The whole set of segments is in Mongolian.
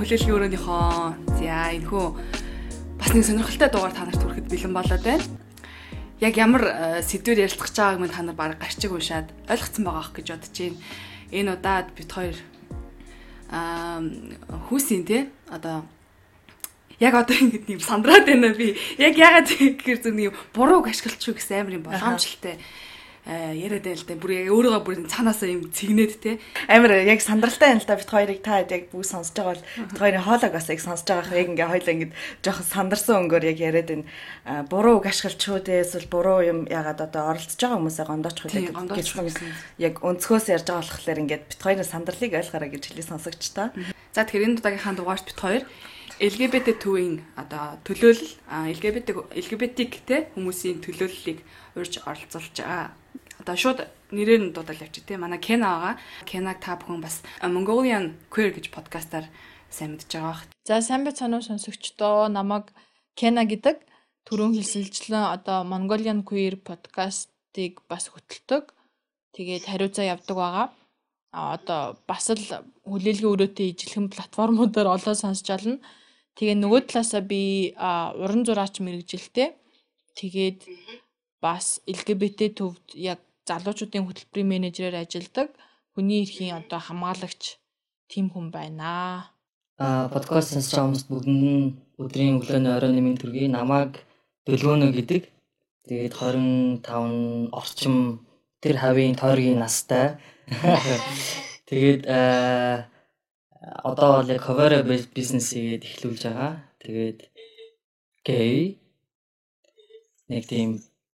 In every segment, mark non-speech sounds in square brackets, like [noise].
хүлээлгийн өрөөнийхөө. За энэ хөө бас нэг сонирхолтой дугаар та нарт хүрэхэд бэлэн болоод байна. Яг ямар э, сэдвээр ярилцах гэж байгааг минь та нар баг гарчиг уншаад ойлгоцсон байгаа ах гэж бодож байна. Энэ удаад бит хоёр аа хүүсийн те одоо яг одоо ингэ нэм сандраад байна би. Яг ягаад [laughs] гэхээр зөв нэг бурууг ашиглах гэсэн амар юм боломжтой. Э, яриад байл та. Бүр яг өөрийгөө бүр цаанаасаа юм цэгнээд те. Амар яг сандралтай юм л да бит хоёрыг та яг бүх сонсож байгаа бол бит хоёрын хоолойг бас яг сонсож байгаа яг ингээ хоёлаа ингээ жоохон сандарсан өнгөөр яг яриад байна. Буруу үг ашиглах үү эсвэл буруу юм ягаад одоо оролцож байгаа хүмүүсээ гондооч хөлөө гэж яг өнцгөөс ярьж байгаа болохоор ингээд бит хоёрын сандарлыг ойлгоорой гэж хэлээ сонсогч та за тэгэхээр энэ удаагийнхаа дугаарт бит хоёр LGBT төвийн одоо төлөөлөл LGBT LGBT те хүмүүсийн төлөөллийг урьж оролцуулж байгаа одоо шууд нэрээр нь дуудаад явчих тийм манай Кена байгаа. Кенаг та бүхэн бас Mongolian Queer гэж подкастаар сайн мэдж байгаа бах. За сайн байцгаана уу сонсогчдоо намайг Кена гэдэг түрүүн хэлсэлжлэн одоо Mongolian Queer подкастыг бас хөтэлдэг. Тэгээд хариуцаа явдаг байгаа. А одоо бас л хүлээлгийн өрөөтэй ижилхэн платформудаар олоо сонсч олно. Тэгээ нөгөө талаасаа би уран зураач мэрэгжилтэй. Тэгээд бас LGBT төвд яг залуучуудын хөтөлбөрийн менежерээр ажилладаг хүний эрхийн одоо хамгаалагч тим хүн байна. Аа подкаст сонсож байгаа хүмүүст нь өдрийн өглөөний оройн нэмийн төргий намайг Дөлгөөнө гэдэг. Тэгээд 25 орчим тэр хавийн тойргийн настай. [laughs] Тэгээд аа одоо бол яг cover бизнес игээд эхлүүлж байгаа. Тэгээд гей нэг тийм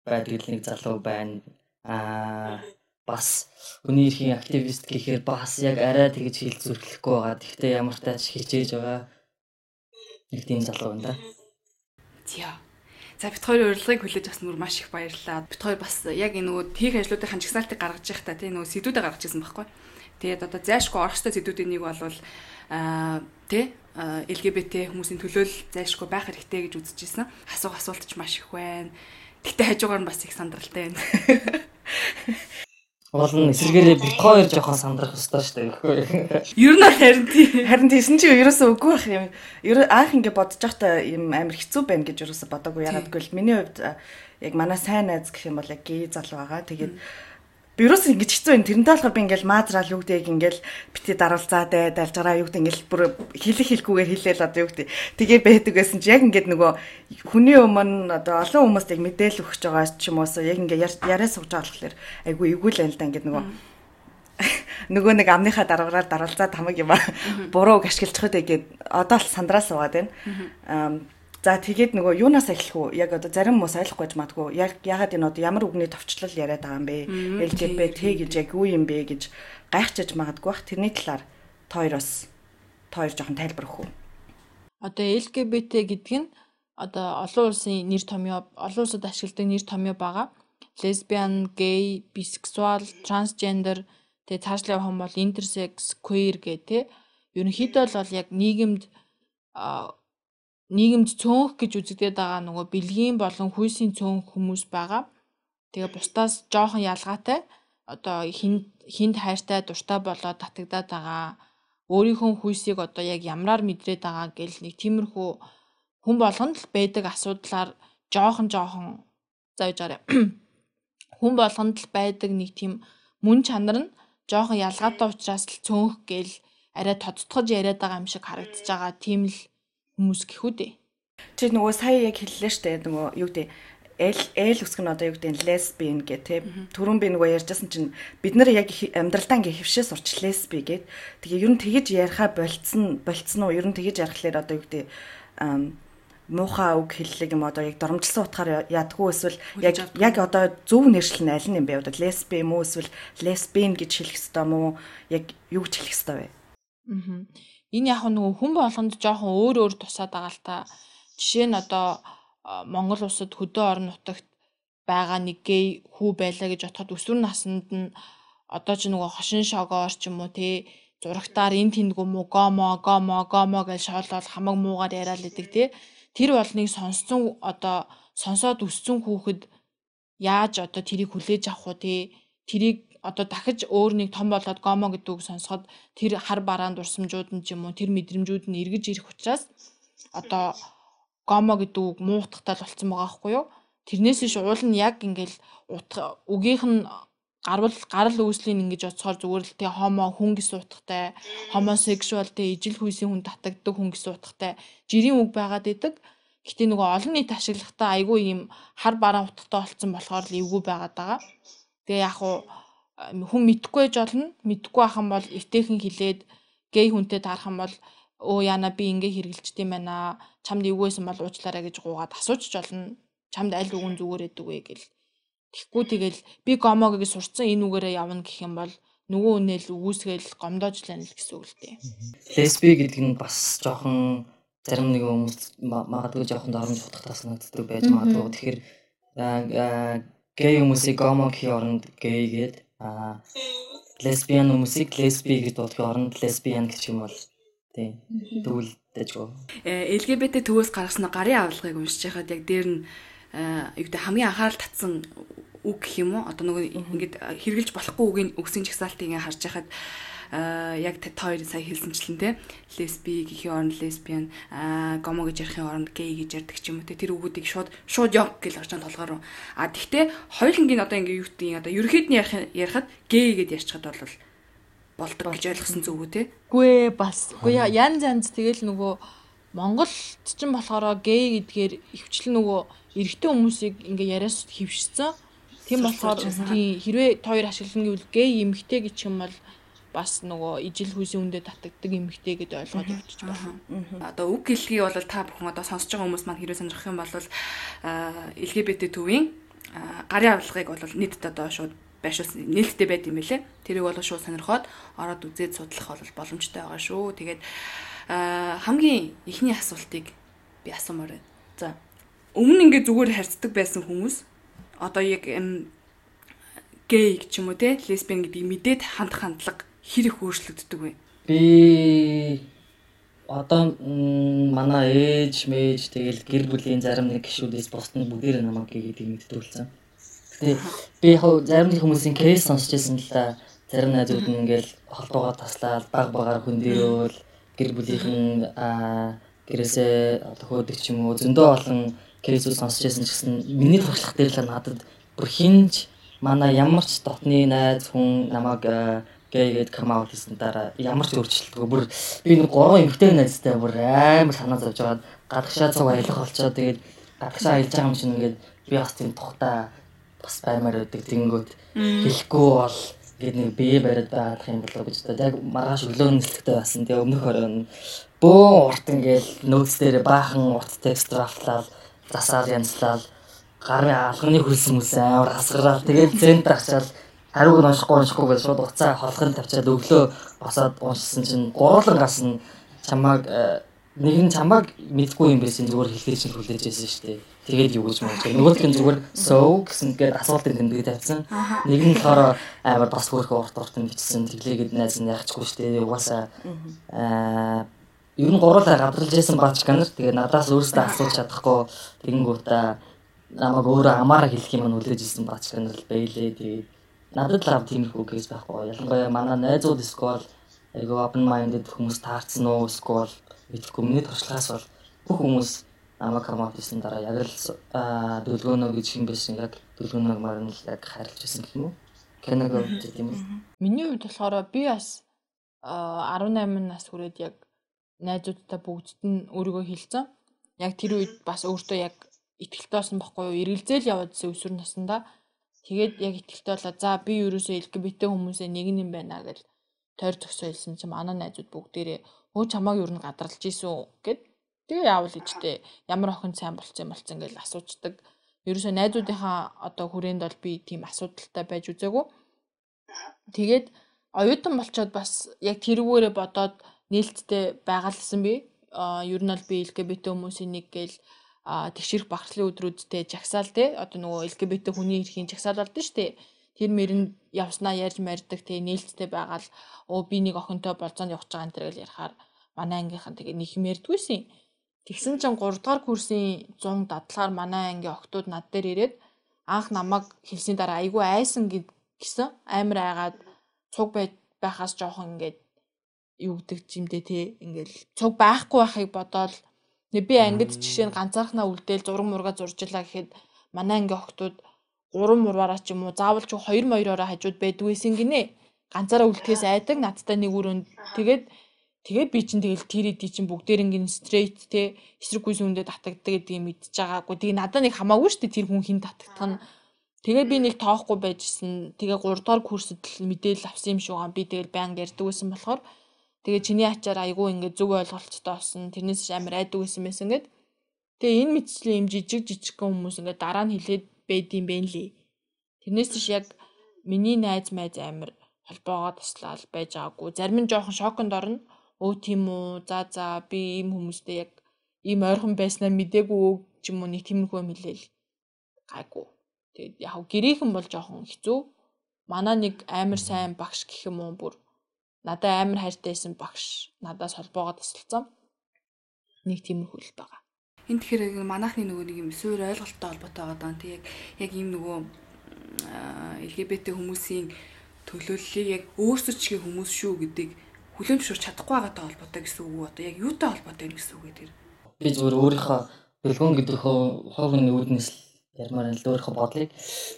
байдаг нэг залуу байна аа бас хүний эрхийн активист гэхээр бас яг арай тэгж хэл зүрхлэхгүй байгаа. Тэгвэл ямар тач хичээж байгаа нэг тийм залуу байна да. Тийә. За бит хоёр урилгыг хүлээж авсан мөр маш их баярлалаа. Бит хоёр бас яг энэ нөгөө хийх ажлуудын ханжигсаалтыг гаргаж явах та тийм нөгөө сэдвүүдэ гаргаж ирсэн байхгүй. Тэгээд одоо зайшгүй орох ёстой сэдвүүдийн нэг бол аа тий LGBT хүмүүсийн төлөөлөл зайшгүй байх хэрэгтэй гэж үзэж ирсэн. Асуух асуулт ч маш их байна. Гэтэ хажуугаар нь бас их сандралтай байна. [laughs] Олон эсэргээрээ бит хоёр жоохон сандрах ёстой шүү дээ. [laughs] Ер нь харин тий. Харин тийсэн чи ерөөсөө үгүй байх юм. Ер анх ингэ бодож байхдаа юм амар хэцүү байна гэж ерөөсөө бодоагүй. Ягаад гэвэл миний хувьд яг манай сайн найз гэх юм бол яг гээ залуу байгаа. Тэгээд mm -hmm би юус ингэж хэцүү юм тэрнтэй болохоор би ингээл маазраал юу гэдэг ингээл бити даруулцаад бай дайлж байгаа юу гэдэг ингээл бүр хэлэх хэлгүүгээр хэлээл одоо юу гэдэг. Тэгээ байдаг гэсэн чи яг ингээд нөгөө хүний өмнө одоо олон хүмүүст яг мэдээлэл өгч байгаа ч юм уус яг ингээ яриа сууж байгаа болохоор айгу эвгүй л байл да ингээд нөгөө нөгөө нэг амныхаа дараагаар даралцаад хамаг юм аа. Бурууг ашиглаж байгаа гэдэг одоо л сандраа суугаад байна За тэгээд нөгөө юунаас эхлэх үү? Яг одоо зарим хүмүүс ойлгохгүй ч магадгүй. Яг ягаад энэ одоо ямар үгний товчлол яриад байгаа юм бэ? LGBT гэж яг юу юм бэ гэж гайхчихж магадгүй бах. Тэрний талаар тойроос тойр жоохон тайлбар өгөх үү? Одоо LGBT гэдэг нь одоо олон улсын нэр томьёо, олон улсад ашигладаг нэр томьёо байгаа. Лесбиан, гей, бисексуал, трансгендер, тэгээ цаашлаа явах юм бол интерсекс, queer гэх тээ. Ерөнхийдөө л яг нийгэмд нийгэмд цөөнх гэж үзэгдээд байгаа нөгөө бэлгийн болон хүйсийн цөөнх хүмүүс байгаа. Тэгээ бусдаас жоохон ялгаатай одоо хинд хинд хайртай дуртай болоод татагдаад байгаа. Өөрийнхөө хүйсийг одоо яг ямраар мэдрээд байгаа гэл нэг тиймэрхүү хүн болгонд л байдаг асуудлаар жоохон жоохон зааж арай. [clears throat] Хүн болгонд л байдаг нэг тийм мөн чанар нь жоохон ялгаатай учраас л цөөнх гэл арай тодтогж яриад байгаа юм шиг харагдаж байгаа. Тийм л хүмүүс гэхүү дээ. Чи нөгөө сая яг хэллээ штэ нөгөө юу гэдэг L L үсг нь одоо юу гэдэг лесбиан гэх те. Түрүүн би нөгөө ярьжсэн чинь бид нар яг амьдралдаа ингээ хөвшөө сурч лесби гэд тэгээ ер нь тэгэж яриха болцсон болцсон уу? Ер нь тэгэж ярихлаар одоо юу гэдэг муухай үг хэллэг юм одоо яг доромжилсан утгаар ядгүй эсвэл яг яг одоо зөв нэршил нь аль нь юм бэ? Одоо лесби юм уу эсвэл лесбиан гэж хэлэх ёстой мó яг юу гэж хэлэх ёстой вэ? Аа Энэ яг нөгөө хүн болгонд жоохон өөр өөр тусаад байгаа л та. Жишээ нь одоо Монгол улсад хөдөө орон нутагт байгаа нэг гей хүү байлаа гэж бодоход өсвөр наснд нь одоо ч нөгөө хошин шогоор ч юм уу те зурагтаар эн тэндгүү муу гомо гомо гомо гэж шоолол хамаг муугаар яриад идэг те тэр болныг сонссон одоо сонсоод өссөн хүүхэд яаж одоо тэрийг хүлээж авах уу те тэрийг одоо дахиж өөр нэг том болоод гомо гэдэг үг сонсоход тэр хар бараан дурсамжууд нь ч юм уу тэр мэдрэмжүүд нь эргэж ирэх учраас одоо гомо гэдэг үг муутахтай л болцсон байгаа байхгүй юу? Тэрнээс иш уул нь яг ингээл үгийнх нь гарвал гарал үүслийн ингэж оцохоор зүгээр л тэгээ хомо хүн гэсэн утгатай homosexual тэгээ ижил хүйсийн хүн татагддаг хүн гэсэн утгатай жирийн үг байгаад идэг. Гэтэ нөгөө олон нийт ашиглахдаа айгүй юм хар бараан утгатай болцсон болохоор л эвгүй байгаад байгаа. Тэгээ яг хуу хүн мэдхгүй байж болно. Мэдхгүй ахын бол эвтэйхэн хилээд гей хүнтэй таарах юм бол өө яна би ингээ хэргэлжт юм байна. Чамд эвгүйсэн бол уучлаарай гэж гуугаад асуучч болно. Чамд аль үгэн зүгээр өгдөг вэ гэл. Тэгэхгүй тэгэл би гомоог гэж сурцсан энэ үгээрээ явна гэх юм бол нөгөө үнэл үгүйсгээл гомдоож лана л гэсэн үг л дээ. Лесби гэдэг нь бас жоохон зарим нэг хүмүүс магадгүй жоохон доромж утгатай санагддаг байж магадгүй. Тэгэхээр гей хүмүүсийг гомо гэхийн оронд гей гээд аа лесбиан хүмүүсийг лесби гэж дуудахын оронд лесбиан гэх юм бол Тийм. Тэгвэл дэжгүй. Э LGBT төвөөс гаргасан гарын авалгыг уншиж байхад яг дээр нь юу гэдэг хамгийн анхаарал татсан үг гэх юм уу? Одоо нөгөө ингээд хэрглэж болохгүй үгийн өгсөн жагсаалтыг ингээд харж байхад яг та хоёр сая хэлсэнчлэн те лесби гэхийн оронд лесбиан. Гомо гэж ярихын оронд гей гэж ярьдаг ч юм уу те тэр үгүүдийг шууд шууд яг гэж байгаа толгоор а тэгтээ хоёулангийн одоо ингээ юу гэдэг одоо ерөөхдний ярихад гей гэд ярьчихад бол болдог гэж ойлгосон зүг үү те? Гүй бас. Гүй янз янз тэгэл нөгөө Монголд ч юм болохоор гей гэдгээр ихвчлэн нөгөө эрэгтэй хүмүүсийг ингээ яриас хөвшсөн. Тийм болохоор тийм хэрвээ хоёр ашиглана гэвэл гей эмэгтэй гэж юм бол бас нөгөө ижил хүйсийн үндэ татагддаг эмэгтэй гэдээ ойлгоод өгчих байна. Одоо үг гэлхий бол та бүхэн одоо сонсож байгаа хүмүүс маань хэрвээ сонирхох юм бол LGBT төвийн гарын авлагыг бол нийтэд одоо шууд байшуулсан нээлттэй байд юм байлээ. Тэрийг бол шууд сонирхоод ороод үзээд судлах бол боломжтой байгаа шүү. Тэгээд хамгийн ихний асуултыг би асуумаар байна. За өмнө ингээ зүгээр харьцдаг байсан хүмүүс одоо яг гей ч юм уу те лесбиан гэдгийг мэдээд хандах хандлага хэр их өөрчлөгддөг вэ? Би одоо манай ээж мэж тэгэл гэр бүлийн зарим нэг гişүүдээс бусд нь бүгдээр намайг гэдгийг мэдтүүлсэн. Тий. Би яг зарим нэг хүмүүсийн кейс сонсч байсан л да. Зарим найзууд нь ингээл холбоогоо таслаад баг багаар хөндөрөөл гэр бүлийнхэн аа гэрээсээ төхөөдөг ч юм уу зөндөө олон кейсүүд сонсч байсан ч гэсэн миний туршлах дээр л надад бүр хинж манай ямар ч дотны найз хүн намайг гээгээд come out хийсэн дараа ямар ч өөрчлөлтгүй бүр би нэг гурван эмэгтэй найзтай бүр амар санаа зовж байгаад гадагшаа цуг аялах болчоо тэгээд гадагшаа аялж байгаа юм чинь ингээд би бас тийм тухтай бас баймаар байдаг. Тэнгүүд хэлэхгүй бол гээд нэг бие бариад байгаадах юм болоо гэж бодоод яг маргааш өглөө нэлттэй басан. Тэгээ өмнөх оройн бөө урт ингээл нөөц дээр баахан урт текст драфтлаад засаал янзлал гарын алханы хөлсөн мүсэн амар хасгараад тэгээд центр очаад хариуг нь уншихгүй уншихгүй гэж шууд уцаа холхын тавьчаад өглөө босоод уншсан чинь гурлан гас нь чамааг э, нэг нь чамааг мэдгүй юм байсан зүгээр хэлхий чинь хүлээж байсан шүү дээ. Тэгээд юу гэж мөн. Нөгөөх нь зүгээр so гэсэн гээд асуултын тэмдэг тавьсан. Нэг нь болохоор амар бас хөрхөө урт урт нь бичсэн. Тэглээгээд найз нь яахчгүй шүү дээ. Угаасаа аа ер нь гурлаа гадралж байсан баач ганар. Тэгээд надаас өөрөөсөө асууж чадахгүй тэгэнгүүтээ намайг өөрөө амаараа хэлэх юм нүлээж исэн баач ганар л байлээ. Тэгээд надад л тиймэрхүү кейс байхгүй. Ялангуяа манай найзууд эсвэл айгаа open minded хүмүүс таарсан уу эсвэл мэдэхгүй миний туршлагаас бол бүх хүмүүс намайг хамаат хийсэн дараа яг л дөлгөөнөө гэж юм байсан яг дөлгөөнөөг марн л яг харилж байсан гэх юм уу? Киног үздэг юм уу? Миний хувьд болохоор би бас 18 нас хүрээд яг найзуудтай бүгдд нь өөрийгөө хэлсэн яг тэр үед бас өөртөө яг ихтэлтэй болсон байхгүй юу? Эргэлзээл яваадсэн өсвөр насндаа тэгээд яг ихтэлтэй болоо за би ерөөсөө LGBT хүмүүсээ нэг юм байна гэж тойр зөксөө хэлсэн чинь манай найзууд бүгдээрээ өө чамааг юу н гадралж ийсэн гэд тэгээ яавал ичтэй ямар охин сайн болцсон юм болцсон гэж асуучдаг. Ерөөсөө найзуудынхаа одоо хүрээнд бол би тийм асуудалтай байж үзээгүй. Тэгээд оюутан болчоод бас яг тэрүүгээрээ бодоод нээлттэй байгаалсан би. А ер нь бол би LGBT хүмүүсийн нэг гээл тэгшэрх багшлын өдрүүдтэй жагсаал те. Одоо нөгөө LGBT хүний эрхийн жагсаал болдсон шүү дээ тэр мэрэнд явснаа ярьж марьдаг тэгээ нээлттэй байгаал. Өө би нэг охинтой болцоонд явах гэж байгаа энэ төр гэж ярихаар. Манай ангийнхан тэгээ нэг мэрдгүйсэн. Тэгсэн чинь 3 дугаар курсын 100 дадлахаар манай ангийн охтууд над дээр ирээд анх намайг хэлсний дараа айгүй айсан гэсэн амар айгаад цуг байхаас жоохон ингээд юу гэдэг чимдээ те. Ингээл цуг байхгүй байхыг бодоод би ангид жишээ нь ганцаархнаа үлдээл зураг мурга зуржлаа гэхэд манай анги охтууд гурван мурваараа ч юм уу заавал ч хоёр моёроо хажууд байдгүйсэн гинэ. Ганцаараа үлдэхээс айдаг надтай нэг өрөөнд тэгээд тэгээд би чинь тэгэл тэр эдий чинь бүгдээр ингэн стрейт те эсрэг гүйс үндэ татагддаг гэдгийг мэдчихэж байгаагүй. Тэгээ надад нэг хамаагүй шүү дээ тэр хүн хин татагдах нь. Тэгээ би нэг тоохгүй байжсэн. Тэгээ 3 дугаар курсэд л мэдээлэл авсан юм шиг байгаа. Би тэгэл байнга ярьдаг байсан болохоор тэгээ чиний ачаар айгүй ингээд зүг ойлголцтой болсон тэрнээс амар айдаг байсан байсан гэд. Тэгээ энэ мэдчлээ юм жижиг жижигхэн хүмүүс ингээд дараа нь хилээд байдсан бэ нэлээ. Тэрнээс тийш яг миний найз майз амар холбоогоо туслаад байж байгаагүй. Зарим нь жоохон шоконд орно. Өө тийм үү? За за би ийм хүмүүстэй яг ийм ойрхон байснаа мдээгүй ч юм уу? Нэг тиймэрхүү юм хэлээл. Гайгүй. Тэгээд яг гэрээхэн бол жоохон хэцүү. Манай нэг амар сайн багш гэх юм уу бүр надад амар хайртайсэн багш надаас холбоогоо тасалсан нэг тиймэрхүү л байгаа энэ тэгэхээр манайхны нөгөө нэг юм суур ойлголттой холбоотой байгаа даа тийм яг ийм нөгөө LGBT хүмүүсийн төлөөллийг яг өөрсдөө чигээ хүмүүс шүү гэдэг хүлээн зөвшөөрч чадахгүй байгаатай холбоотой гэсэн үг үү? Одоо яг юутай холбоотой юм гэсэн үг гэдэг. Би зүгээр өөрийнхөө бэлгүүн гэдэг ховны үүднээс ярмаар л өөрийнхөө бодлыг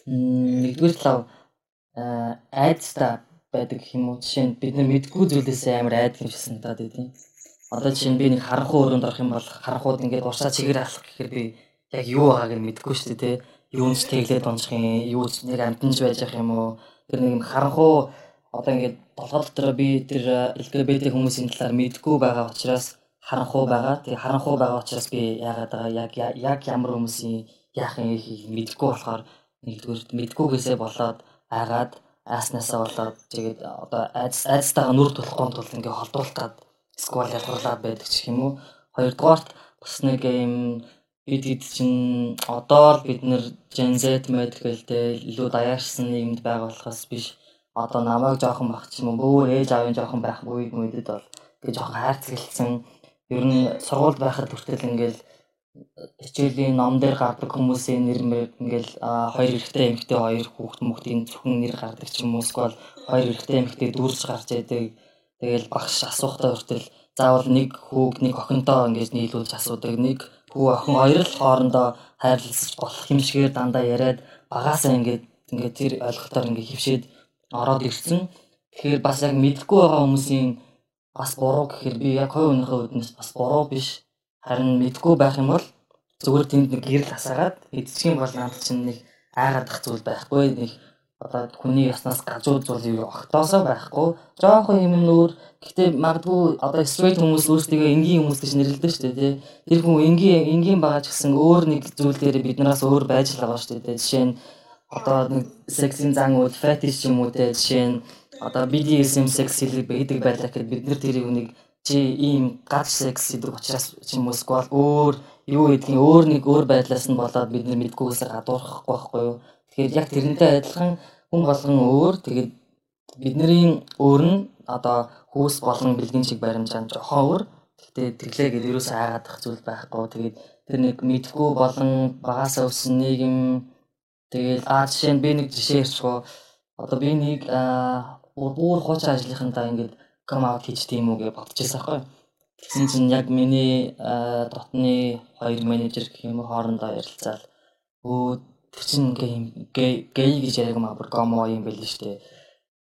нэгдүгээр талав айдста байдаг юм уу? Жишээ нь бид нар мэдгүй зүйлээс амар айдаг юм шиг санагдаад байдیں۔ Одоо жишээ нь би нэг харанхуй өрөөнд орох юм бол харанхууд ингээд уршаа чигээр алах гэхээр би яг юу байгааг нь мэдэхгүй шүү дээ, тэ. Юунч тэглээд унчих юм, юуч нэг амтнж байж ах юм уу? Тэр нэг юм харанхуй одоо ингээд толгой дотор би тэр LGBT хүмүүсийн талаар мэдгүй байгаа учраас харанхуй байгаа. Тэгээ харанхуй байгаа учраас би яагаад байгаа яг яг ямар хүмүүсийн яах юм мэдгүй болохоор нэгдүгээр мэдгүйгээсээ болоод айгаад ааснасаа болоод тэгээд одоо айц айцтайгаа нүр тулахгүй тул ингээ холдуулах гад сквал ялгарлаад байдаг ч юм уу. Хоёрдугаарт бас нэг юм бид хэд чинь одоо л бид нэр Gen Z medical дээр илүү даяарсан нийгэмд байгаа болохоос биш одоо намайг жоохон баг ч юм уу өөр ээж аавын жоохон байх үед мөдөд бол тэгээ жоохон хайрцаглалсан ер нь сургууль байхад хүртэл ингээл хичээлийн ном дээр гардаг хүмүүсийн нэр мэр ингээл хоёр эрэгтэй эмэгтэй хоёр хүүхэд мөхтийн зөвхөн нэр гардаг ч юм уу эсвэл хоёр эрэгтэй эмэгтэй дүүрж гарч яадаг тэгэл багш асуухтай хүртэл заавал нэг хүүг нэг охинтой ингэж нийлүүлж асуудаг нэг хүү охин хоёр л хоорондоо хайрлалцаж болох юм шигээр дандаа яриад багаасаа ингээд ингээд тэр ойлголтоор ингээд хөвшөөд ороод ирсэн. Тэгэхээр бас яг мэдхгүй байгаа хүмүүсийн бас буруу гэхээр би яг хувь өнөөхөө үднэс бас буруу биш. Харин мэдгүй байх юм бол зүгээр тэнд нэг гэрэл хасаагаад эдчгийн бол над чинь нэг айгаадах зүйл байхгүй. Нэг одоо хүний яснаас гажууд зүйл юу огтоосоо байхгүй. Жоохон юм нөр гэхдээ магадгүй одоо straight хүмүүс өөрсдөө энгийн хүмүүс гэж нэрлэдэг шүү дээ тий. Тэр хүн энгийн энгийн байгаа ч гэсэн өөр нэг зүйл дээр биднээс өөр байж л байгаа шүү дээ жишээ нь одоо нэг сексийн зан үйл фетиш юм уу те жишээ нь одоо BDSM секс хэлэг байдаг байлаа гэхэд бид нэр тэрийг нэг чи ийм гач секс гэдэг учраас ч юм уу эсвэл өөр юу гэдгийг өөр нэг өөр байдлаас нь болоод бид нар мэдгүйгээсээ гадуурхахгүй байхгүй юу. Тэгэхээр яг тэрнтэй адилхан хүн болгон өөр тэгээд бидний өөр нь одоо хүүс болон бэлгийн шиг баримжаан жоохон өөр. Гэхдээ тэглээ гэдэг юусаа айгаадах зүйл байхгүй. Тэгээд тэр нэг мэдгүй болон багасаа өссөн нийгэм Тэгэл аа жишээ нь би нэг жишээ ярьчихгүй. Одоо би нэг бүр хуучин ажлынхандаа ингээд ком аут хийж тийм үү гэж бодчихсон аахгүй. Тэгсэн чинь яг миний дотны хоёр менежер гэх юм хоорондоо ярилцаал. Өө тэр чинь ингээ гей гэж яг маа бүр гомо юм байл л штэ.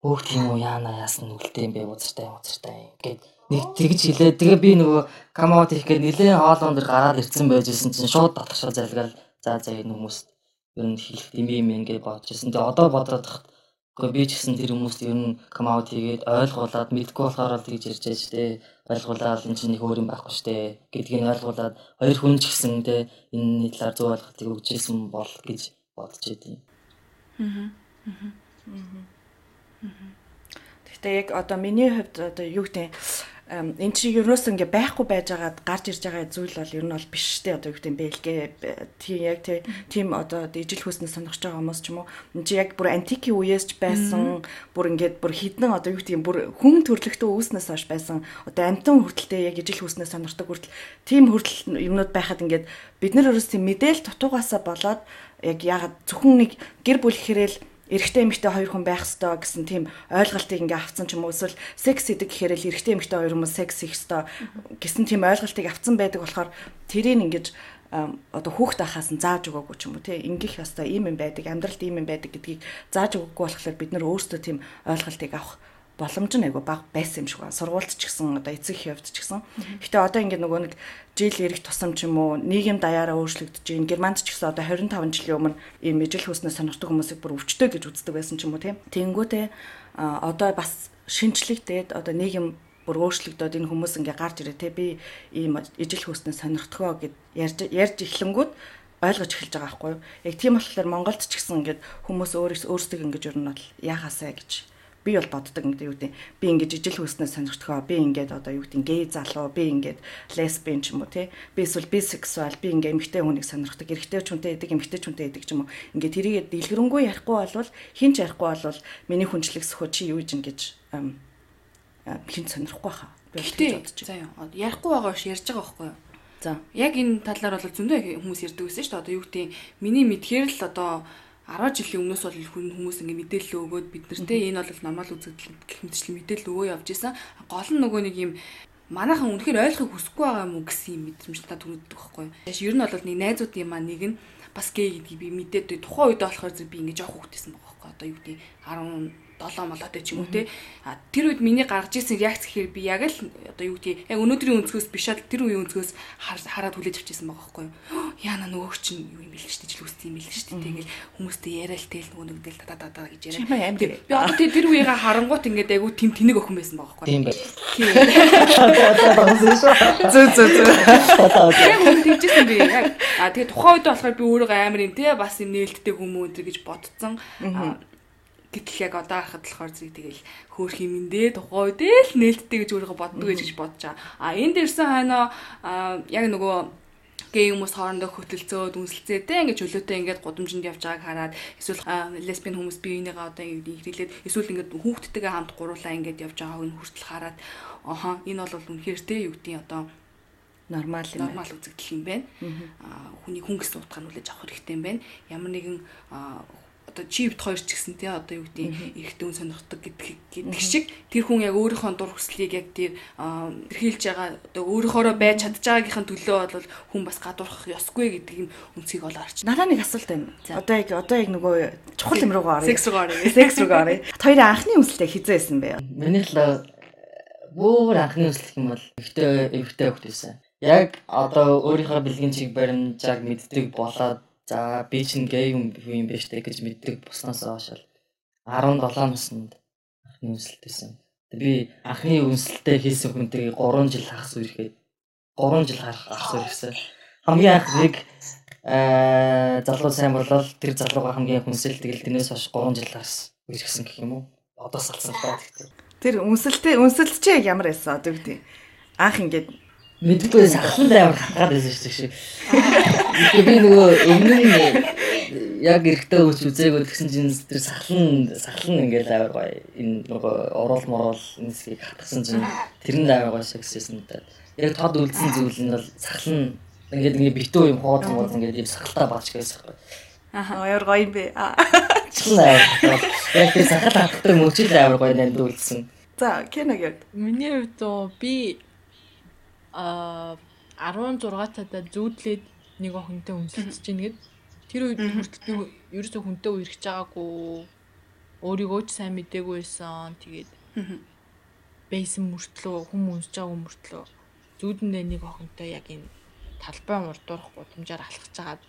Өөх тийм үү яана яасан үлдээ юм бэ уцартай уцартай ингээд нэг тэгж хэлээ. Тэгээ би нөгөө ком аут хийх гээд нэлээд хоолон дэр гараад ирсэн байж исэн чинь шууд татгашаа залгаал. За за энэ хүмүүс ер нь хэлэх юм юм ингээд бодож ирсэн. Тэгээ одоо бодоод тахт Гэхдээ би ч гэсэн тэр хүмүүст ер нь кам аут хийгээд ойлгуулад мэдгүй болохоор л тэгж ярьж байж тээ ойлгуулаад энэ чинь их өөр юм байхгүй штэ гэдгийг ойлгуулад хоёр хүн ч гэсэн тээ энэ талаар зөв ойлголтыг өгчээсэн бол гэж бодож байдیں۔ Аа. Гэхдээ яг одоо миний хувьд одоо юу гэдэг эн чинь ерөөс ингээ байхгүй байжгаад гарч ирж байгаа зүйл бол ер нь бол биш те одоо юу гэдэг бэлгээ тийм яг тийм одоо ижил хүснэ сонирхож байгаа хүмүүс ч юм уу? Эн чинь яг бүр антикийн үеэс ч байсан бүр ингээд бүр хідэн одоо юу гэдэг бүр хүн төрлөختөө үүснээс хойш байсан. Одоо амтан хүртэлтэй яг ижил хүснээ сонирхдаг хүртэл тийм хүртэл юмнууд байхад ингээд бид нар ерөөс тийм мэдээл дутуугаасаа болоод яг ягаад зөвхөн нэг гэр бүл хэрэл эрэгтэй эмэгтэй хоёр хүн байх ёстой гэсэн тийм ойлголтыг ингээ авцсан ч юм уу. Эсвэл секс гэдэг гэхээр л эрэгтэй эмэгтэй хоёр хүмүүс секс хийх ёстой гэсэн тийм ойлголтыг авцсан байдаг болохоор тэрийг ингэж одоо хүүхд ахаас нь зааж өгөөгүй ч юм уу тий. Ингэх ёстой ийм юм байдаг амьдралд ийм юм байдаг гэдгийг зааж өгөөгүй болохоор бид нар өөрсдөө тийм ойлголтыг авах боломж нь айгу баг байсан юм шиг байна. Сургуульд ч гэсэн одоо эцэг хөвд ч гэсэн. Гэтэ одоо ингээд нөгөө нэг жил ирэх тусам ч юм уу нийгэм даяараа өөрчлөгдөж байна. Германд ч гэсэн одоо 25 жилийн өмнө ийм ижил хөөснөө сонирхдаг хүмүүсийг бүр өвчтөй гэж үздэг байсан ч юм уу тийм. Тэнгүүтээ одоо бас шинжлэгдээд одоо нийгэм бүр өөрчлөгдөөд энэ хүмүүс ингээ гарч ирээ те би ийм ижил хөөснөө сонирхдгоо гэд ярьж ярьж эхлэнгүүт ойлгож эхэлж байгаа байхгүй юу. Яг тийм болохоор Монголд ч гэсэн ингээд хүмүүс өөрөөс өөрсдөө ингэж ер нь бол яахаасаа гэж би бол боддог ингээд юу гэдэг би ингээд ижил хүйснээс сонирхдгоо би ингээд одоо юу гэдэг гей залуу би ингээд лесбиан ч юм уу тий? Би эсвэл бисексуал би ингээд эмэгтэй хүнийг сонирхдаг эрэгтэй ч хүнтэй идэг эмэгтэй ч хүнтэй идэг ч юм уу. Ингээд тэрийгээ дэлгэрэнгүй ярихгүй болвол хин ч ярихгүй болвол миний хүнчлэг сөхөө чи юу гэж ингэж хин сонирхгүй хаа би бодож заа юу ярихгүй байгаа ш ярьж байгаа байхгүй юу? За. Яг энэ талаар бол зөндөө хүмүүс ярьдаг байсан шүү дээ. Одоо юу гэдэг миний мэдхээр л одоо 10 жилийн өмнөөс бол хүн хүмүүс ингэ мэдээлэл өгөөд бид нартэй энэ бол нормал үзэгдэл гэх мэтчлэн мэдээлэл өгөө явж исэн. Гол нь нөгөө нэг юм манайхан үнэхээр ойлгохыг хүсэхгүй байгаа юм уу гэсэн юм мэдрэмж та төрөддөг байхгүй юу. Ер нь бол нэг найзуудын юм аа нэг нь бас гей гэдгийг би мэдээд тухайн үед болохоор би ингэ жоох хүүхдтэйсэн байгаа байхгүй. Одоо юу гэдэг 10 7 молоотой ч юм уу те. А тэр үед миний гаргаж ирсэн реакц гэхээр би яг л одоо юу гэдгийг яг өнөөдрийн өнцгөөс биш аа тэр үеийн өнцгөөс хараад хүлээж авчихсан байгаа байхгүй юу. [gasps] Яна нөгөө чинь юу юм бэл ч гэж л үстэй юм бэл ч тэгэл хүмүүстэй яриа л тэл нөгөө нэг дэл та та та гэж яриа. Би одоо тэр үеийг харангуут ингээд айгу тим тэнэг охин байсан байгаа байхгүй юу. Тийм бай. Зөө зөө зөө. Яг үн тэгжсэн би яг а тэгээ тухайн үед болохоор би өөрөө амар юм те бас юм нээлттэй хүмүүс гэж бодцсон гэтэл яг одоо харахад болохоор зэрэг тэгэл хөөх юм дэ тухайн үед л нээлттэй гэж өөрөө боддог гэж бодож байгаа. А энэ дэрсэн хойноо яг нөгөө гей хүмүүс хоорондоо хөтөлцөөд үнсэлцээтэй ингээд чөлөөтэй ингээд гудамжинд явж байгааг хараад эсвэл лесбиан хүмүүс биенийгээ одоо ингээд ихрэлээд эсвэл ингээд хүүхдтэйгээ хамт гуруулаа ингээд явж байгааг нь хүртэл хараад аха энэ бол үнэхээр те юу гэдэг одоо нормал юм нормал үзэгдэл юм байна. Хүний хүн гэсэн утгаар нь үлээж авах хэрэгтэй юм байна. Ямар нэгэн одоо чивд хоёр ч гэсэн тий одоо юу гэдэг эрэгтэй хүн сонирхдаг гэдэг гэдэг шиг тэр хүн яг өөрийнхөө дур хүслийг яг тэр хэрхийлж байгаа одоо өөрийнхоороо байж чадж байгаагийнхын төлөө бол хүн бас гадуурхах ёсгүй гэдэг юм үнцгийг ол арч. Надаа нэг асуулт байна. Одоо яг одоо яг нөгөө чухал юм руугаа оръё. Секс руугаа оръё. [laughs] Секс руугаа оръё. Хоёрын анхны үсэлтэй хизээсэн бэ? Миний л бүр анхны үсэлт юм бол ихтэй ихтэй хөвтэйсэн. Яг одоо өөрийнхөө бэлгийн чиг баримжааг мэддэг болоод За би чинь гей юм юм биш тэг гэж мэддэг буснаас хойш 17 наснд анхны үнсэлтэйсэн. Би анхны үнсэлтээ хийсэн хүнтэйгээ 3 жил хагас үерхэд 3 жил харах хагас үерхсэн. Хамгийн анх нэг аа залуу сайн болол тэр залууга хамгийн хүнсэл тэгэл тэрнээс хойш 3 жил хагас үерхсэн гэх юм уу? Одоо салсан таа гэхдээ. Тэр үнсэлтээ үнсэлт чи ямар байсан одоо гэдэг. Анх ингээд мэдгүй сахлан амар хахаад байсан шүү дээ. [laughs] Би нөгөө өмнө нь яг эрэхтэй хүч үзээгөө тэгсэн чинь тэр сахлан сахлан ингээл амар гоё энэ нөгөө орол морол энэсгийг хатгсан чинь тэрэнд амар гоё шигссэн дээ. Яг тод үлдсэн зүйл нь бол сахлан ингээд ингээ битүү юм хооц мооц ингээд юм сахалтаа баач гэсэн юм. Аа аяар гоё юм бэ. Члээ. Яг тэр сахал хатдаг мөчл амар гоё нанд үлдсэн. За, киног яг. Миний хувьд би а 16 цаадаа зүүдлээд нэг охинтой өмсөлдөж чинь гээд тэр үед хүртэл би ерөөсөө хүнтэй үерхэж байгаагүй өөрийгөө ч сайн мэдээгүй байсан. Тэгээд бейсэн мөртлөө хүм үнсэж байгаа мөртлөө. Зүүдэндээ нэг охинтой яг энэ талбай урдуурах гудамжаар алхаж хагаад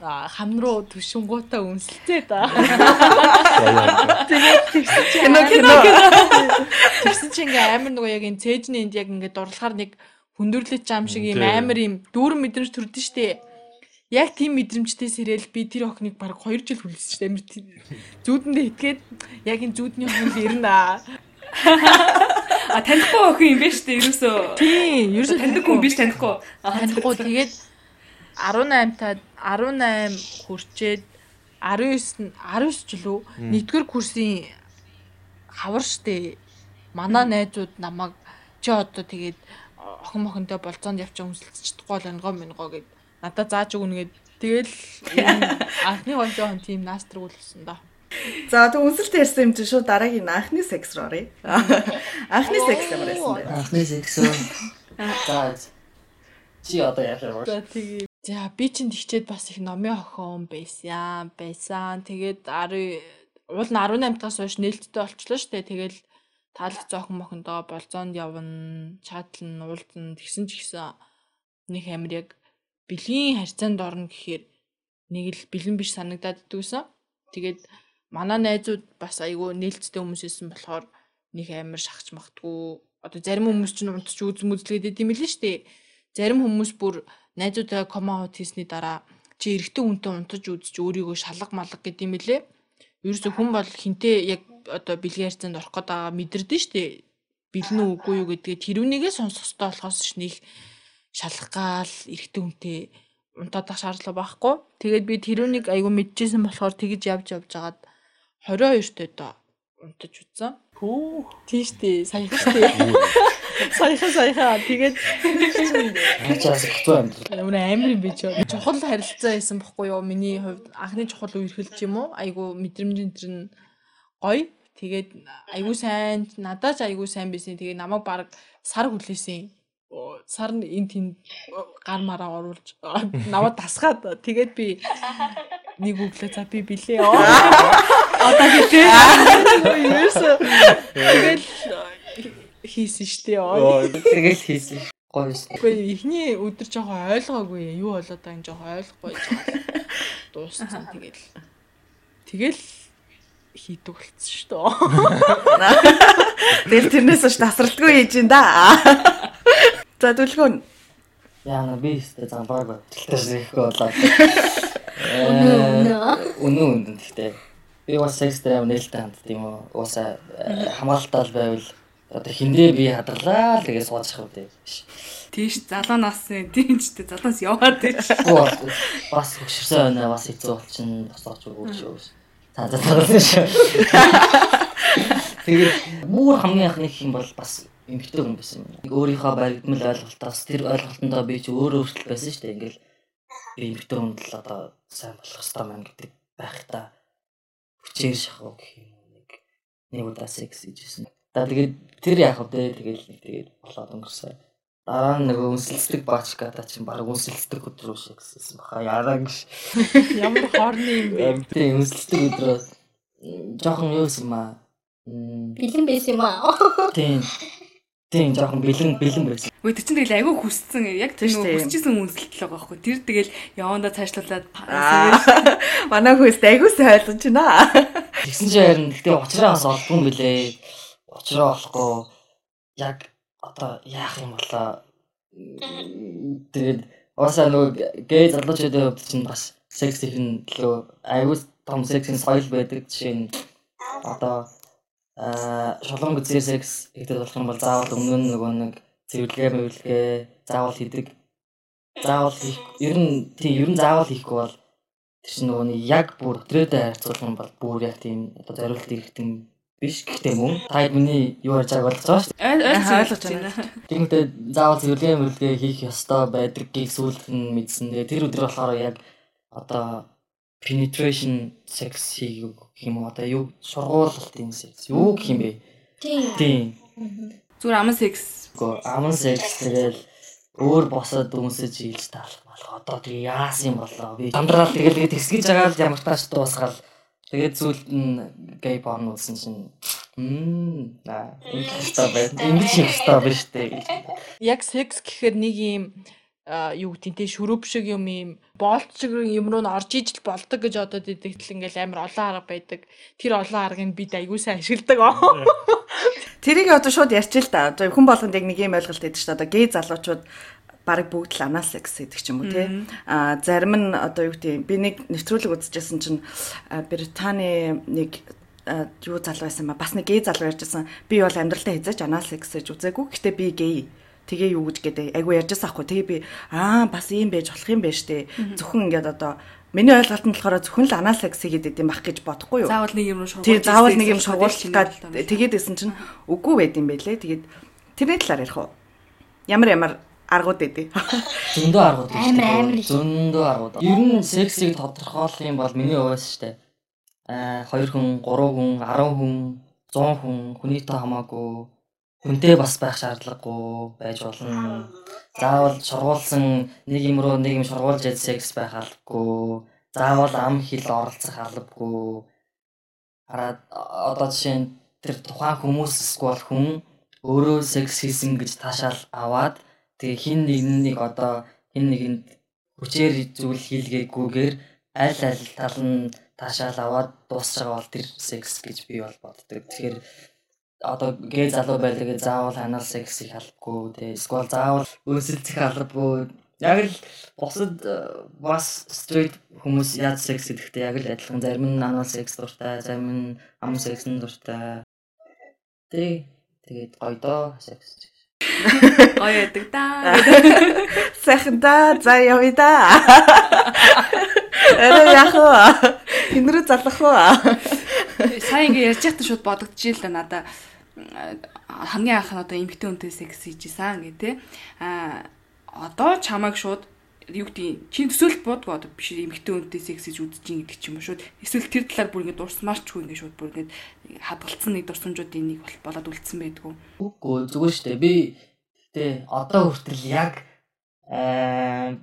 хам руу төшөнгуудаа үнсэлцээ да. Тэгээд тэгсэн чинь кино тэгсэн чинь ингээ амар нөгөө яг энэ цээжний энд яг ингээ дурлахаар нэг хүндрэлж зам шиг юм амар юм дүүрэн мэдрэмж төрдөн штэ. Яг тийм мэдрэмжтэй сэрэл би тэр охиныг баг 2 жил хүлээсэн штэ. Амар зүүдэндээ итгээд яг энэ зүүдний охин ирнэ аа. А танихгүй охин юм биш үү ерөөсөө. Тийм, ерөөсөө таньдаггүй юм биш танихгүй. Танихгүй тэгээд 18 таад 18 хүрчээд 19 19 жил үү? Нэгдүгээр курсын хавар штэ. Манай найзууд намайг чи одоо тэгээд охин мохонтой болцоонд явчих өмсөлцчихдэггүй бол онгоо мингоо гэд надад зааж өгнө гэд тэгэл анхны гонжоо хон тийм наастраг болсон доо. За тэг үнсэлтэй ярьсан юм чинь шууд дараагийн анхны секс руу оръё. Анхны секс ямар байсан бэ? Анхны секс? За. Чи одоо яах вэ? За тэгээ. За би чинь тэгчээд бас их номын охин байсан. Байсан. Тэгээд 10 уул нь 18 тагаас хойш нээлттэй болчлоо штэ. Тэгэл таалах зоохон мохондоо болзоонд явна, чатлан, уулзна тэгсэн ч гэсэн нэг амир яг бэлгийн харьцаанд орно гэхээр нэг л бэлэн биш санагдаад дүүсэн. Тэгээд манай найзууд бас айгүй нээлттэй хүмүүс байсан болохоор нэг амир шахаж магтгүй. Одоо зарим хүмүүс ч унтч үзм үзлгээд идэм билээ штэ. Зарим хүмүүс бүр найзуудаа комаут хийсний дараа чи эрэгтэй хүнтэй унтаж үзэж өөрийгөө шалга малга гэдэм билээ. Ерөөсө хүн бол хинтээ яг одоо бэлгийн харьцаанд орох гээд байгаа мэдэрдэн штэ. Бэлэн үү үгүй юу гэдгээ тэрүүнийгээ сонсох хэрэгтэй болохоос ш нэг шалах гал эрэгтэй хүнтэй унтаад ах шаардлага байхгүй. Тэгээд би тэрүүнийг айгу мэдчихсэн болохоор тэгж явж явж хагаад 22 тоо доо унтаж үзсэн. Хөө. Тийш дээ. Саяхан дээ. Саяхан саяхан. Тэгээд Ачаас хэцүү юм. Өмнө амар юм би ч. Чухал харилцаа байсан бохгүй юу? Миний хувьд анхны чухал үе эрхэлж юм уу? Айгу мэдрэмжийн тэр нь гоё. Тэгээд айгу сайн надад ч айгу сайн байсан. Тэгээд намайг баг сар хүлээсэн. Сар нь энэ тэнд гар мараа оруулж наваа тасгаад тэгээд би нэг өглөө за би билээ. Одоо хэлээ. Ерөөсөө тэгэл хийсэн штеп. Тэгэл хийсэн. Гоё шүү. Гэхдээ эхний өдөр жоохон ойлгоогүй юу болоод байгаа юм жоохон ойлгохгүй [laughs] дууссан тэгэл. Тэгэл хийдэг болцсон шүү дээ. Тэгэл тэрнээс ш тасралтгүй хийж ин да. За дүлгөө Яна би өстө замбаг баталтай ирэхгүй болоо. Үнэн үнэн гэхдээ би бас секс дээр нээлттэй ханд тийм үү. Уусаа хамгаалтал байвал одоо хиндээ би хадгалаа л тэгээс суучих үү. Тийш залуу насны тийм ч дээ залуус яваад тийш. Бас хөшөрсөн байна бас хэцүү болчихно. Босооч өгөөч шүү. За за таасан шүү. Тэгээд бүр хамгийн анхны гэх юм бол бас эмгтэй хүн байсан юм. Өөрийнхөө баригдмал ойлголтоос тэр ойлголтондоо би ч өөрөө өөрчлөлт байсан шүү дээ. Ингээл би эмгтэй хүнд л одоо сайн болох хэрэгтэй маань гэдэг байх та хүчээр шахав гэх юм нэг нэг удаа секс хийжсэн. За тэгээд тэр яах вэ? Тэгээд нэг тэгээд болоод өнгөрсөн. Нь нөгөө үнсэлцдэг баачката чинь баг үнсэлцдэг өдрөө шигсэн баха. Яраа гэж. [laughs] Ямар хоорны юм бэ? Тийм үнсэлцдэг өдрөө жоохон юу юм аа. Бэлэн байсан юм аа. Тийм. Тийм жоохон бэлэн бэлэн байсан. Үй тэр чинь тэгэл айгүй хүссэн яг тэр нөгөө хүсчихсэн үнсэлт л байгаа байхгүй. Тэр тэгэл явандаа цаашлуулад [laughs] манай хөөс айгүй сайн ойлгож байна. Тэгсэн чинь харин гэтээ уучраа бас олдгүй юм билээ. Уучраа болохгүй яг одоо яах юм болоо. Тэгээд Оса нөгөө гей залуучуудын хувьд чинь бас секс ихэнх лөө аюул том сексийн соёл байдаг. Жишээ нь одоо аа шолон үзээр секс хийдэг болох юм бол заавал өмнө нь нөгөө нэг цэвэрлэгээ мэвэрлэгээ заавал хийдэг. Заавал хийх ер нь тийм ер нь заавал хийхгүй бол тэр чинь нөгөө нэг яг бүр өдрөөдөө харьцуулах юм бол бүр яг тийм одоо зориулт ирэх биш гэхдээ мөн та миний юу ярьж байгааг ойлгож байгаа шүү дээ. Ойлгож байна. Тэгмээ заавал зөвлөгөө мөрлөгээ хийх ёстой байдгийг сүүлд нь мэдсэн. Тэгээ тэр өдөр болохоор яг одоо penetration sex хийх юм уу одоо юу сургуулалтын секс юу гэх юм бэ? Тийм. Зүгээр аман секс. Аман секс тэгэл өөр босоод дүнсэж хийж таалах болох. Одоо тэгээ яасан юм болоо би. Дамдраад тэгэл тэгээ тэсгэж байгаа л ямар тааш дуусгаал Тэгээд зүйлд нь гей порн үзсэн чинь мм аа энэ хэвээр байна. Ингэж хэвээр байна шүү дээ гэж. Яг секс гэхээр нэг юм юу гэдэг те шүрөв шиг юм юм болт шиг юм руу н орж ижил болдог гэж одоо дидэгтэл ингээл амар олон арга байдаг. Тэр олон аргыг бид аягүй сайн ашигладаг. Тэрийг одоо шууд ярьчих л да. Одоо хүн болгонд яг нэг юм ойлголт өгдөг шүү дээ. Одоо гей залуучууд бараг бүгд л анализ гэдэг ч юм уу тий. А зарим нь одоо юу гэдэг би нэг нэвтрүүлэг үзчихсэн чинь Британий нэг юу залуу байсан ба бас нэг гей залуу ярьжсэн би бол амьдралдаа хязгаарч анализ гэж үзээгүй гэхдээ би гей тэгээ юу гэж гэдэг айгу ярьжсэн аахгүй тэгээ би аа бас ийм байж болох юм байна штэ зөвхөн ингээд одоо Миний ойлголт нь болохоор зөвхөн л анализ хийгээд идэм бах гэж бодохгүй юу? Заавал нэг юм шугуулж. Тийм, заавал нэг юм шугуулах гад тэгээд исэн чинь үгүй байд юм байлээ. Тэгээд тэрний талаар ярих уу? Ямар ямар аргууд өгдөө. Зөндөө аргууд өгдөө. Амар амар. Зөндөө аргууд. Ер нь сексийг тодорхойлох юм бол миний хувьас штэ. аа 2 хүн, 3 хүн, 10 хүн, 100 хүн, хүний тоо хамаагүй хүнтэй бас байх шаардлагагүй байж болно. Заавал шургуулсан нэг юм руу нэг юм шургуулж яд секс байх албагүй. Заавал ам хил оролцох албагүй. Хараад одоо жишээ нь тэр тухайн хүмүүс эсвэл хүн өөрөө секс хийсэн гэж таашаал аваад тэгээ хин нэг одоо хин нэгэнд хүчээр зүйл хийлгээгүйгээр аль аль тал нь таашаал аваад дуусч байгаа бол тэр секс гэж би бол боддог. Тэгэхээр одоо гээ залуу байлгаа заавал анал секс их албагүй тэгээ эсвэл заавал өсөлцөх албагүй. Яг л бусад бас стрит хүмүүс яаж секс гэхдээ яг л адилхан. Зарим нь анал секс дуртай зарим нь ам секс дуртай. Тэг тэгээд гоё доо секс Гоё яадаг да. [laughs] Сайхан да. За явъя да. Арай яах вэ? Хинрүү залах вэ? Сайн ингээ ярьж байхдаа шууд бодогдчихжээ л да надаа хамгийн анх нь одоо эмгтэн үнтэй секс хийжсэн гэ тэ. А одоо чамайг шууд юу гэдэг чинь төсөөлт буудгүй одоо биш эмгтэн үнтэй секс хийж үзэж ин гэдэг ч юм уу шууд эсвэл тэр талаар бүр ингэ дурсмаарч хүү ингэ шууд бүр ингэ хадгалцсан нэг дурсамжуудын нэг болоод үлдсэн байдгүй. Үгүй зүгээр дээ. Би Тэ одоо хүртэл яг аа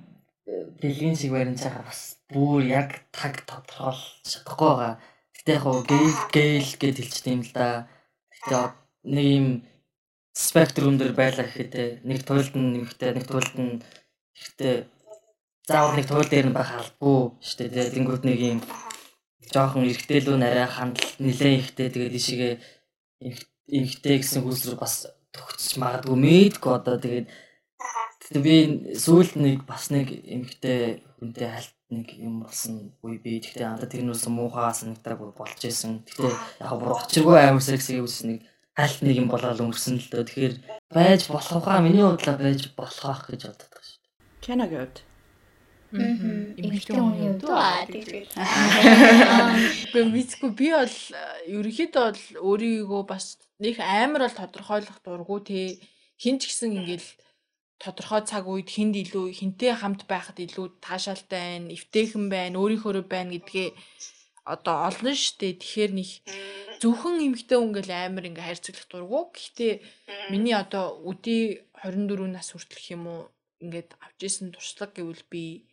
бэлгийн шиг барин цаахаа бас бүр яг таг тодорхойл чадахгүй байгаа. Гэтэ яг гейл гейл гэж хэлчихсэн юм л да. Гэтэ нэг юм спектрум дээр байлаа гэхэд нэг туйлд нь нэмэгтэй нэг туйлд нь ихтэй заавал нэг туйл дээр нь байх албагүй шүү дээ. Тэнгүүд нэг юм жоохон эргэтэлүү нарай хандл нилээн ихтэй тэгээд ишигээ эмхтэй гэсэн хүсэл бас төгсч магадгүй мэдгүй одоо тэгээд би сүүлд нэг бас нэг эмхтэй хүнтэй хальт нэг юм болсон үе би тэгтээ анда тэр нь болсон муухай санагдаг болж исэн. Тэгтээ яг бүр очиргүй амар секси үс нэг хальт нэг юм болоод өнгөрсөн л дөө. Тэгэхээр байж болох хаа миний бодлоо байж болох гэж боддог шүү дээ. Кенагийн хувьд Эмэгтэй хүний хувьд. Аа тэгвэл. Би мэдгүй би бол ерөнхийдөө бол өөрийгөө бас нэг амар бол тодорхойлох дурггүй те. Хин ч гэсэн ингээл тодорхой цаг үед хинд илүү хинтэй хамт байхад илүү таашаалтай байна, эвтэйхэн байна, өөрийнхөө байна гэдгээ одоо олно штэ. Тэгэхээр нэг зөвхөн эмэгтэй хүн гэл амар ингээ хайрцаглах дурггүй. Гэхдээ миний одоо үди 24 нас хүртэлх юм уу? Ингээд авч исэн туршлага гэвэл би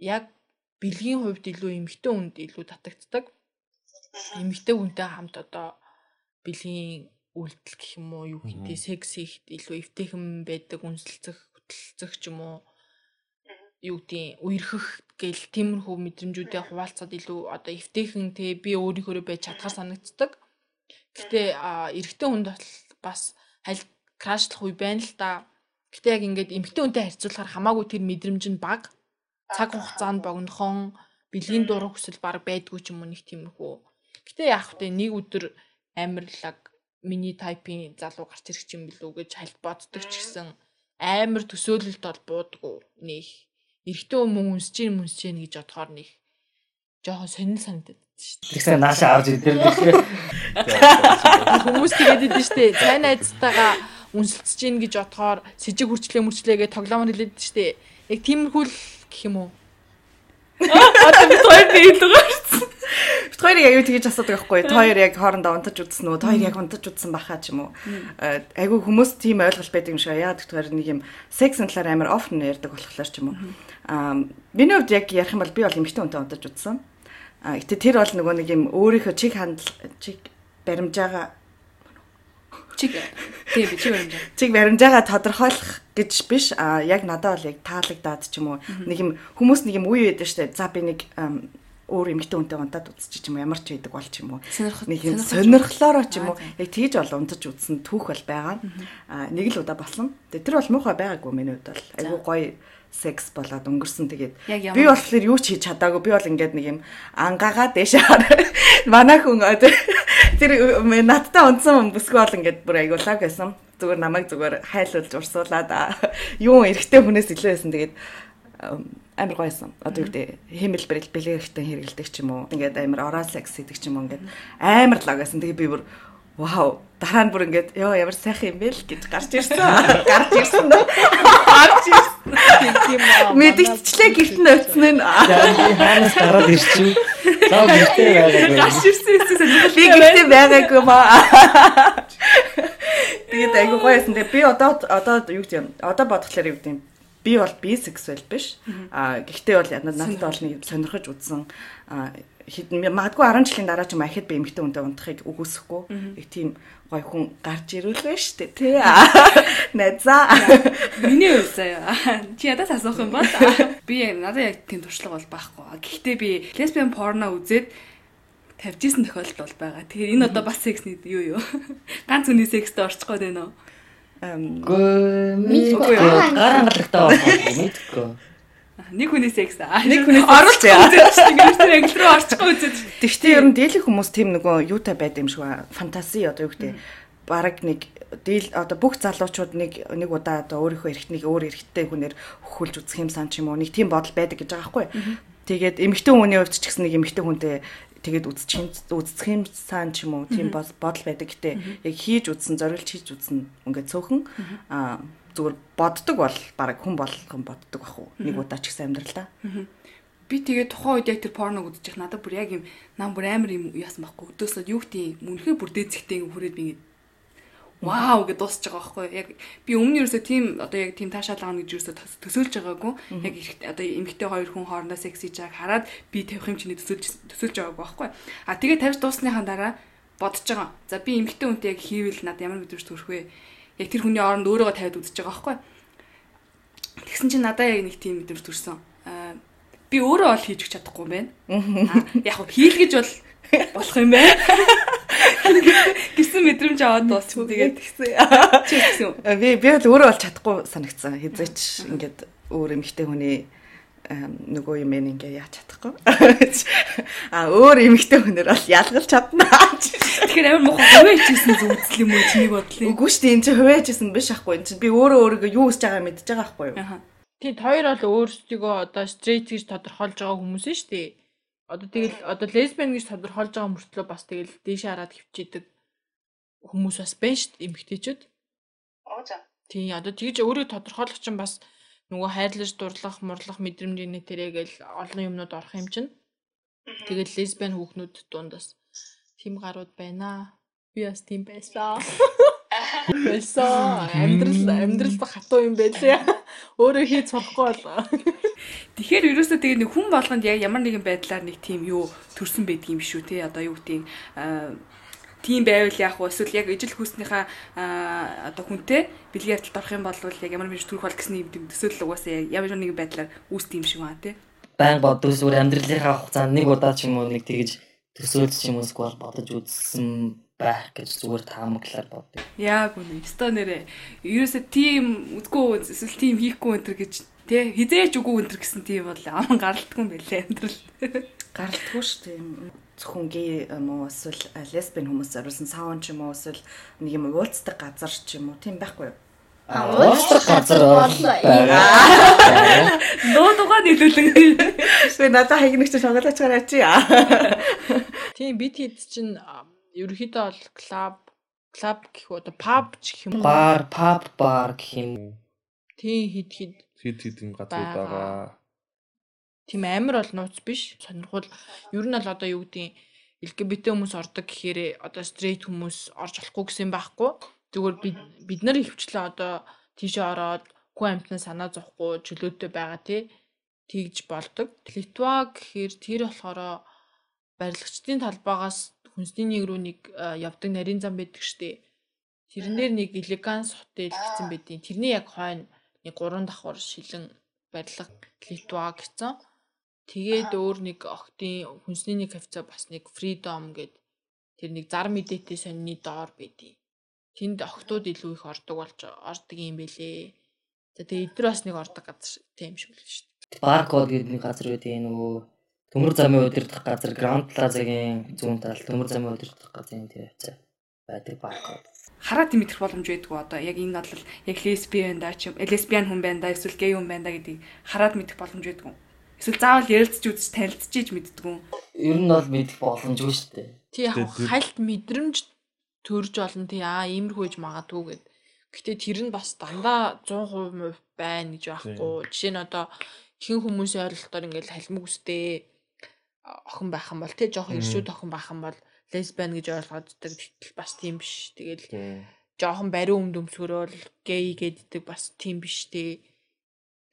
яг бэлгийн хувьд илүү эмэгтэй хүнд илүү татагддаг. Эмэгтэй хүнтэй хамт одоо бэлгийн үйлдэл гэх юм уу юу гэдэг секс хийхэд илүү эвтэйхэн байдаг үнсэлцэх хөтөлцөх ч юм уу. Юу гэдэг үерхэх гэл тиймэрхүү мэдрэмжүүдээ хуваалцаад илүү одоо эвтэйхэн те би өөрийнхөө байж чадхаар санагддаг. Гэтэ эрэгтэй хүнд бас халь крашлах үе байна л да. Гэтэ яг ингээд эмэгтэй хүнтэй харьцуулахаар хамаагүй тэр мэдрэмж нь бага цаг хугацаанд богинохон бэлгийн дурах хүсэл баг байдгүй ч юм уу нэг тиймэрхүү. Гэтэ яах вэ нэг өдөр амарлаг миний тайпын залуу гарч ирэх юм билүү гэж хальт боддог ч гэсэн амар төсөөлөлт бол буудгүй нэг эрэгтэй хүмүүс үнсэж гин мүнсэж гин гэж бодохоор нэг жоохон сонир санагдаад шүү дээ. Тэгсэн наашаа авч ирдэр тэгэхээр хүмүүс тэгээд идэв шүү дээ. Цай найзтайгаа үнсэлцэж гин гэж бодохоор сэжиг хүрчлээ мөрчлээ гэж тоглоомор хэлээд шүү дээ. Яг тиймэрхүү л гэх юм уу? Одоо бид хоёр биелэг гарсан. Бид хоёрыг аягүй тэгж асуудаг байхгүй. Та хоёр яг хоорондоо унтаж үзсэн үү? Та хоёр яг унтаж үзсэн бахаа ч юм уу? Аягүй хүмүүс тийм ойлголт байдаг юм шиг. Яагаад гэвэл нэг юм секс талаар амар офн ярьдаг болохоор ч юм уу. Аа миний хувьд яг ярих юм бол би бол эмэгтэй хүнтэй унтаж үзсэн. Аа гэтээ тэр бол нөгөө нэг юм өөрийнхөө чиг хандл чиг баримжаага чиг тий би чиг баримжаа. Чиг баримжаагаа тодорхойлох гэж биш а яг надад бол яг таалагдаад ч юм уу нэг юм хүмүүс нэг юм үе байдаг штэ. За би нэг өөр эмгтэй хүнтэй унтаад үзчих юм ямар ч байдаг бол ч юм уу. Нэг юм сонирхлоороо ч юм уу яг тэгж бол унтаж үзсэн түүх бол байгаа. А нэг л удаа болсон. Тэр бол муухай байгаагүй миний хувьд бол. Айгу гоё секс болоод өнгөрсөн тэгээд би болохоор юу ч хийж чадаагүй би бол ингээд нэг юм ангаагаа дээш хараа [laughs] манай хүн тэр надтай унтсан бүсгүй бол ингээд бүр аягуулаг байсан зүгээр намайг зүгээр хайлуулж урсуулад [laughs] юу эргэтэй хүнээс илүү байсан тэгээд амар гойсон. Одоо юу гэдэг хэмэл бэрэл бэлгэрхтэн хэрэгэлдэг ч юм уу. Ингээд амар орал секс хийдэг ч юм уу ингээд амар лаг байсан. Тэгээ би бүр вау дараа нь бүр ингээд ёо ямар сайхан юм бэ л гэж гарч ирсэн. [laughs] Гарч ирсэн. Гарч ирсэн. [laughs] Мэдчихлээ гэрт нь өцсөн нь. Яа хаанаас гараад ирчихв. Лав гэртээ байгаагүй. Гаш ирсэн сонирхол Би гэртээ байгаагүй маа. Тэгээд айгу гоёсэн. Тэгээд би одоо одоо юу гэдэг юм? Одоо бодглохлоор юу гэдэг юм? Би бол бисексуал биш. Аа гэхдээ бол надад бол нэг сонирхож үзсэн хэдэн магадгүй 10 жилийн дараа ч юм ахид би эмэгтэй хүнтэй унтахыг үгүйсэхгүй. Их тийм гой хүн гарч ирүүлвэ штэ тий. Найзаа. Миний хувьд заяа. Чи ядаас асуух юм бол [laughs] би надад яг тийм туршлага бол байхгүй. Гэхдээ би лесбиан порно үзээд тавьжсэн тохиолдол бол байгаа. Тэгэхээр энэ одоо бас сексний юу юу? [laughs] Ганц хүний секстэй орчих гээд байна уу? Гүй мэдгүй. Гаран гадагтаа мэдгүй. Нэг секс аа. Нэг хүний оруулж үзээд дээ. Тэр англи руу орчихгүй үзээд. Тэгвэл ер нь дийлэх хүмүүс тийм нөгөө юутай байд юм шиг ба. Фантази одоо юу гэдэг бараг нэг дийл одоо бүх залуучууд нэг нэг удаа одоо өөрийнхөө эрхтнийг өөр эрхттэй хүнээр хөхүүлж үзэх юм сан ч юм уу нэг тийм бодол байдаг гэж байгаа байхгүй. Тэгээд эмэгтэй хүний хувьд ч гэсэн нэг эмэгтэй хүнтэй тэгээд үзчих үзэх юм сан ч юм уу тийм бодол байдаг. Гэтэ яг хийж үзсэн, зориулж хийж үзсэн ингээд цөөхөн аа зүгээр боддог бол баг хүн болгон боддог бах уу. Нэг удаа ч гэсэн амьдралдаа. Би тэгээ тухайн үед яг тэр порног үзчих надад бүр яг юм нам бүр амар юм яасан байхгүй. Өдөөсөө юу гэдэг юм? Үнэхээр бүр дээцэгтэй хүрээд би ингээд вау! гэж дуусч байгаа байхгүй. Яг би өмнө ерөөсөө тийм одоо яг тийм таашаал аана гэж ерөөсөө төсөөлж байгаагүй. Яг одоо эмэгтэй хоёр хүн хоорондоо секс хийж байгааг хараад би тавих юм чиний төсөөлж төсөөлж байгаагүй байхгүй. А тэгээ тавьж дуусныхаа дараа бодож байгаа. За би эмэгтэй хүнтэй яг хийвэл надад ямар мэдрэмж төрөх вэ яг тэр хүний оронд өөрийгөө тавиад үзэж байгаа байхгүй тэгсэн чинь надад яг нэг тийм мэдрэмж төрсөн би өөрөө ол хийж чадахгүй юм байна [laughs] яг хийлгэж бол болох юм байна [laughs] гэсэн мэдрэмж аваад дууссан. Тэгээд тэгсэн. Чи гэсэн. Би би бол өөрөө бол чадахгүй санагдсан. Хизээч ингээд өөр эмэгтэй хүний нөгөө юм ингээ яаж чадахгүй. [laughs] А өөр эмэгтэй хүнээр бол ялгалж чадна. Тэгэхээр амар муухай хувээжсэн зүудсэл юм уу чиний бодлоо. Үгүй шүү дээ энэ чинь хувээжсэн биш ахгүй. Энэ чинь би өөрөө өөрийгөө юу хийж байгааг мэдж байгаа ахгүй юу. Тийм хоёр бол өөрсдийгөө одоо стрейт гэж тодорхойлж байгаа хүмүүс шүү дээ. Одоо тэгэл одоо лесбиан гэж тодорхойлж байгаа мөртлөө бас тэгэл дээш хараад хөвчидэг хүмүүс бас байна шүү дээ эмгтээчүүд. Оо за. Тийм одоо тэгж өөрөө тодорхойлох чинь бас нөгөө хайрлаж дурлах, мурлах мэдрэмжийн тэрэгэл олон юмнууд орох юм чинь. Тэгэл лесбиан хүүхнүүд дундаас тийм гарууд байна. Би бас тийм байсан. [laughs] Байсан. Амьдрал амьдрал хатуу юм байлээ. Өөрөө хийж сурахгүй болоо. Тэгэхээр ерөөсөө тэгээ нэг хүн болгонд яг ямар нэгэн байдлаар нэг тийм юу төрсэн байдаг юм шүү те. Одоо юу гэдэг тийм байвал яах вэ? Эсвэл яг ижил хүүснийхаа одоо хүнтэй бэлгийн явдалд орох юм бол яг ямар нэгэн төрөх бол гэсний төсөөлөл угаасаа ямар нэгэн байдлаар үүсдэг юм шиг байна тий. Баян боддог зүгээр амьдралынхаа хугацаанд нэг удаа ч юм уу нэг тэгж төсөөлж юм уусгүй бодож үзсэн байх гэж зүгээр таамаглаар боддог. Яг үнэ. Өстой нэрээ. Ерөөсө тийм үзгүй эсвэл тийм хийхгүй өнтер гэж тий хизээч үгүй өнтер гэсэн тийм бол ам гаралтгүй юм байлээ амьдрал. Гаралтгүй шүү дээ зөвхөн гей юм уу эсвэл лесбиан хүмүүс зориулсан саун ч юм уу эсвэл нэг юм уулздаг газар ч юм уу тийм байхгүй юу? Уулздаг газар боллоо. Нуу дугаа нийлүүлэн. Тэгээ надад хагнагч шоголооч гараа чи. Тийм бид хэд чинь ерөөхдөө бол клуб клуб гэх үү паб ч гэх юм уу? Бар, паб, бар гэх юм. Тийм хэд хэд хэд хэдэн газрууд байгаа тийм амар бол нууц биш. Сонирхол ер нь л одоо юу гэдгийг LGBT хүмүүс ордог гэхээр одоо стрейт хүмүүс орж болохгүй гэсэн байхгүй. Зүгээр бид бид нар хөвчлээ одоо тийшээ ороод хүн амьтнаа санаа зовхгүй чөлөөтэй байгаа тий тэгж болдог. Литва гэхээр тэр болохоор барилгачдын талбайгаас хүнсний нэг рүү нэг явдаг нарийн зам байдаг штеп. Тэрэн дээр нэг элеганс хотел гэсэн байдیں۔ Тэрний яг хойно нэг гурван давхар шилэн барилга Литва гэсэн. Тэгээд өөр нэг охтын хүнсний нэг хавцаа бас нэг Freedom гэд тэр нэг зар мэдээтэй сонины доор байдیں۔ Тэнд охтууд илүү их ордог болж ордог юм бэлээ. За тэгээд эдгээр бас нэг ордог газар тийм шиг л шүү дээ. Баркод гэдэг нэг газар үүдээ нөгөө төмөр замын удирдах газар Grand Plaza-гийн зүүн талд төмөр замын удирдах газрын тэр хавцаа байдаг баркод. Хараад мэдэх боломж байдгүй одоо яг энэ бол яг лесбиан да ч лесбиан хүн байна да эсвэл гей хүн байна да гэдгийг хараад мэдэх боломж байдгүй. Эсвэл заавал ярилцж үзэж танилцж мэддгүү. Ер нь бол мэдэх боломжгүй шүү дээ. Тий яг хальт мэдрэмж төрж олон тий аа иймэрхүү гэж магадгүй гэд. Гэтэ тэр нь бас дандаа 100% байна гэж байхгүй. Жишээ нь одоо ихэнх хүмүүсийн ойлголтоор ингээл халимаг үстэй охин байх юм бол тий жоохон иршүүд охин байх юм бол лесбиан гэж ойлгооддаг тэгтэл бас тийм биш. Тэгэл жоохон бариу өмд өмсгөрөөл гей гэддэг бас тийм биш тий.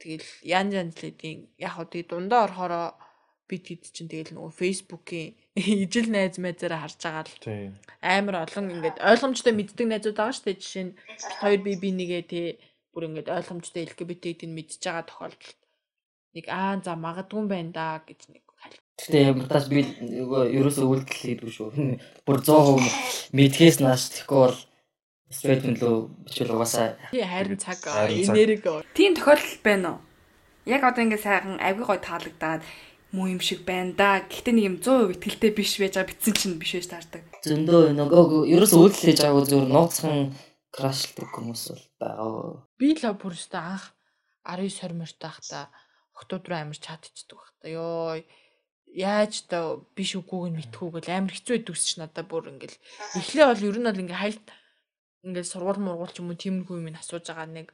Тэгэл янз янз лэдийн яг хөө тий дундаа орохороо бид хэд чинь тэгэл нөгөө фейсбુકийн [laughs] ижил найз майзаараа харж байгаа л амар олон ингээд ойлгомжтой мэддэг найзууд байгаа шүү дээ. Жишээ нь хоёр би би нэгээ тий бүр ингээд ойлгомжтой LGBT-ийг нь мэдж байгаа тохиолдолд нэг аа за магадгүй юм байна да гэж нэг Гэтэ ямартаас би нөгөө ерөөсөө үйлдэл хийдгүй шүү. Бүр 100% мэдхээс нааш тэгэхгүй бол straight лөө бичвэл угаасаа Тий харин цаг энерги Тийм тохиолдол байна уу? Яг одоо ингэ сайхан авиг гой таалагдаад муу юм шиг байна да. Гэхдээ нэг юм 100% ихтгэлтэй биш байж байгаа битсэн чинь биш байж таардаг. зөндөө нөгөө ерөөсөө үйлдэл хийж байгаагүй зүгээр нууцхан крашлдаг хүмүүс бол байгаа. би л бүр өстө анх 19 20 мөрт байхдаа октод руу амар чатчихдаг байхдаа ёо яаж та биш үгүйг нь мэдхүү гэл амар хэцүү ш надаа бүр ингээл эхлээ бол ер нь бол ингээ хальт ингээл сургууль мургуул ч юм уу тиймэрхүү юм ин асууж байгаа нэг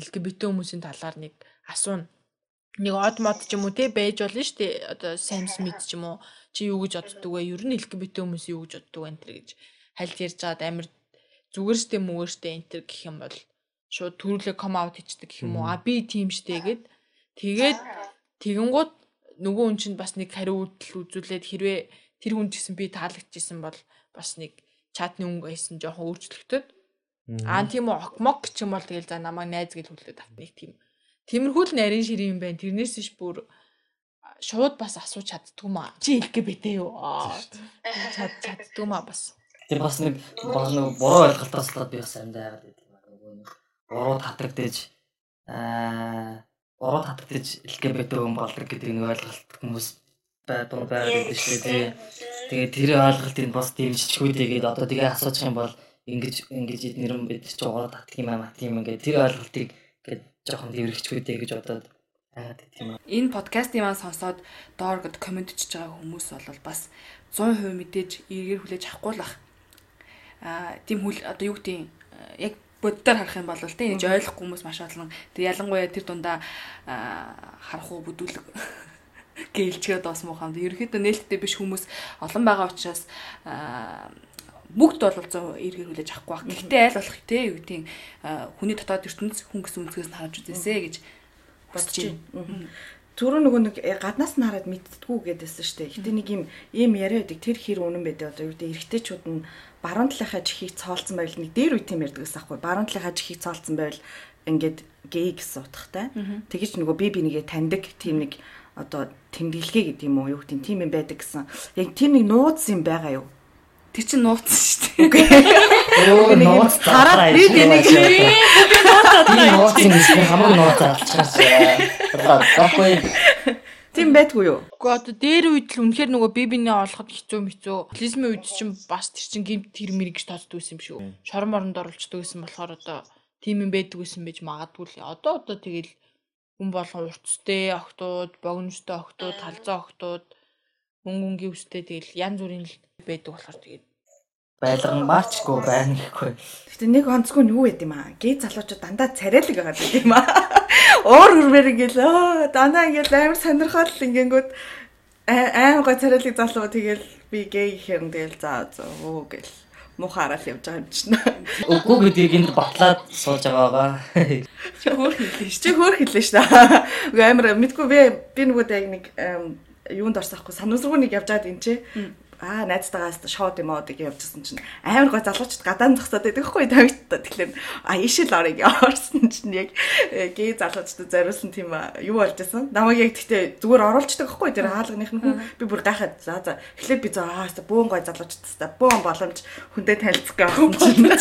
LGBT хүмүүсийн талаар нэг асууна нэг од мод ч юм уу те байж болно шүү дээ. Одоо Sam Smith ч юм уу чи юу гэж боддөг вэ? Ер нь LGBT хүмүүс юу гэж боддөг вэ энэ гэж хальт ярьж байгаад амар зүгээр штэ мөгөр штэ энэ гэх юм бол шууд төрүүлээ ком аут хийчихдэг гэх юм уу? А би тийм штэ гэд. Тэгээд тэгэнгუთ нөгөө хүн чинь бас нэг хариу үйлдэл үзүүлээд хэрвээ тэр хүн гэсэн би таалагдчихсан бол бас нэг чатны өнгө байсан жоохон өөрчлөгдөд аа тийм үү окмок ч юм бол тэгэл за намайг найз гэж хүлээд авт нэг тийм Тиймэрхүү л нарийн ширээ юм байна. Тэрнээс ш бүр шууд бас асууж чаддгүй маа. Чи LGBT юу? Аа, Чад чаддгүй маа бас. Тэр бас нэг буруу ойлголтоос болоод би бас амьдаа яагаад гэдэг юм аа нөгөө нэг буруу татагдаж аа буруу татагдаж LGBT хүн болдог гэдэг нэг ойлголт хүмүүс байдаг байгаад байдаг шүү дээ. Тэгээд тэр ойлголтыг бас дэмжчихгүй тэгээд одоо тэгээ асуучих юм бол ингэж ингэж эднэр юм бид ч буруу татдаг юм аа тийм ингээд тэр ойлголтыг ингээд жоохон дэврэгчгүй дээ гэж бодоод байгаад байдаг юм аа. Энэ подкастын маань сонсоод доор гэд комент чиж байгаа хүмүүс бол бас 100% мэдээж эргээр хүлээж авахгүй л бах. Аа тийм хүл одоо юу гэдэг юм яг боддоор харах юм бол тийм ингэж ойлгохгүй хүмүүс маш олон. Тэг ялангуяа тэр дундаа аа, харах уу бүдүүлэг [laughs] гэлчгээд бас муухай. Ерөнхийдөө нээлттэй биш хүмүүс олон байгаа учраас аа, бүгд бол 100% эргээр хүлээж авахгүй баг. Гэхдээ аль болох те юу гэдэг хүний дотоод ертөнц хүн гэсэн үнцгээс нь харж үзээсэ гэж бодож байна. Түрүү нөгөө нэг э, гаднаас нь хараад мэддгүү гэдээсэн шүү дээ. Гэтэ нэг юм ийм яриа байдаг. Тэр хэр үнэн байдэ одоо юу гэдэг эргэжтэйчүүд нь баруун талынхаа чихийг цоолцсон байвал нэг дээр үе тийм ярьдаг гэсэн аахгүй. Баруун талынхаа чихийг цоолцсон байвал ингээд гей гэсэн утгатай. Тэгэж нөгөө би би нэгээ таньдаг тийм нэг одоо тэмдэглэгээ гэдэг юм уу юу гэдэг тийм юм байдаг гэсэн. Яг тийм нэг нууц юм байгаа юу? Тэр чинь нууцсан шүү дээ. Өө нууц хараад би тэнийг би нууц юм шиг хамаг нууц. Одоо гахгүй тийм байдгүй юу? Уу одоо дээр үед л үнэхээр нөгөө би биний олоход хэцүү мэцүү. Плизмын үед чинь бас тэр чин гимт тэр мэрэг гэж тооцдог байсан юм шүү. Шорон моронд оролцдог байсан болохоор одоо тийм юм байдаг байсан байж магадгүй л. Одоо одоо тэгэл хүн болгон уртстэй охтууд, богиностой охтууд, талзаа охтууд, мөнгө өнгийн үстэй тэгэл янз бүрийн л байдаг болохоор тэгээд байлган баачгүй байна гэхгүй. Гэтэ нэг онцгүй нь юу байд юм аа? Гей залуучууд дандаа царайлаг байгаа гэдэг юм аа. Уур хөрмөр ингээл оо дандаа ингээл амар сонирхол ингээнгүүд аим гой царайлаг залуу тэгэл би гей гэхээр нь тэгэл за за оо гэл мухаарал явж байгаа юм чинь. Үгүй гэдгийг энд батлаад сууж байгаа байгаа. Чи хөөх хэлээ шүү. Чи хөөр хэллээ ш. Үгүй амар мэдгүй би би нөгөө яг нэг юунд орсахгүй санамсргүй нэг явж байгаад энэ чи аа найзтайгаас шоуд юм аа гэж явжсэн чинь. Амар гой залуучууд гадаан зогсоод байдаг хгүй тавигтаа тэгэхээр. А ишэл орыг орсон чинь яг э, гей залуучууд зориулсан тийм юу болж байсан? Намайг яг гэхдээ зүгээр оруулцдаг хгүй тэр хаалганых нь хүн. Би бүр гайхаад за за. Эхлээд би за аа бөөн гой залуучуудтай бөөн боломж хүнтэй танилцах гэсэн чинь.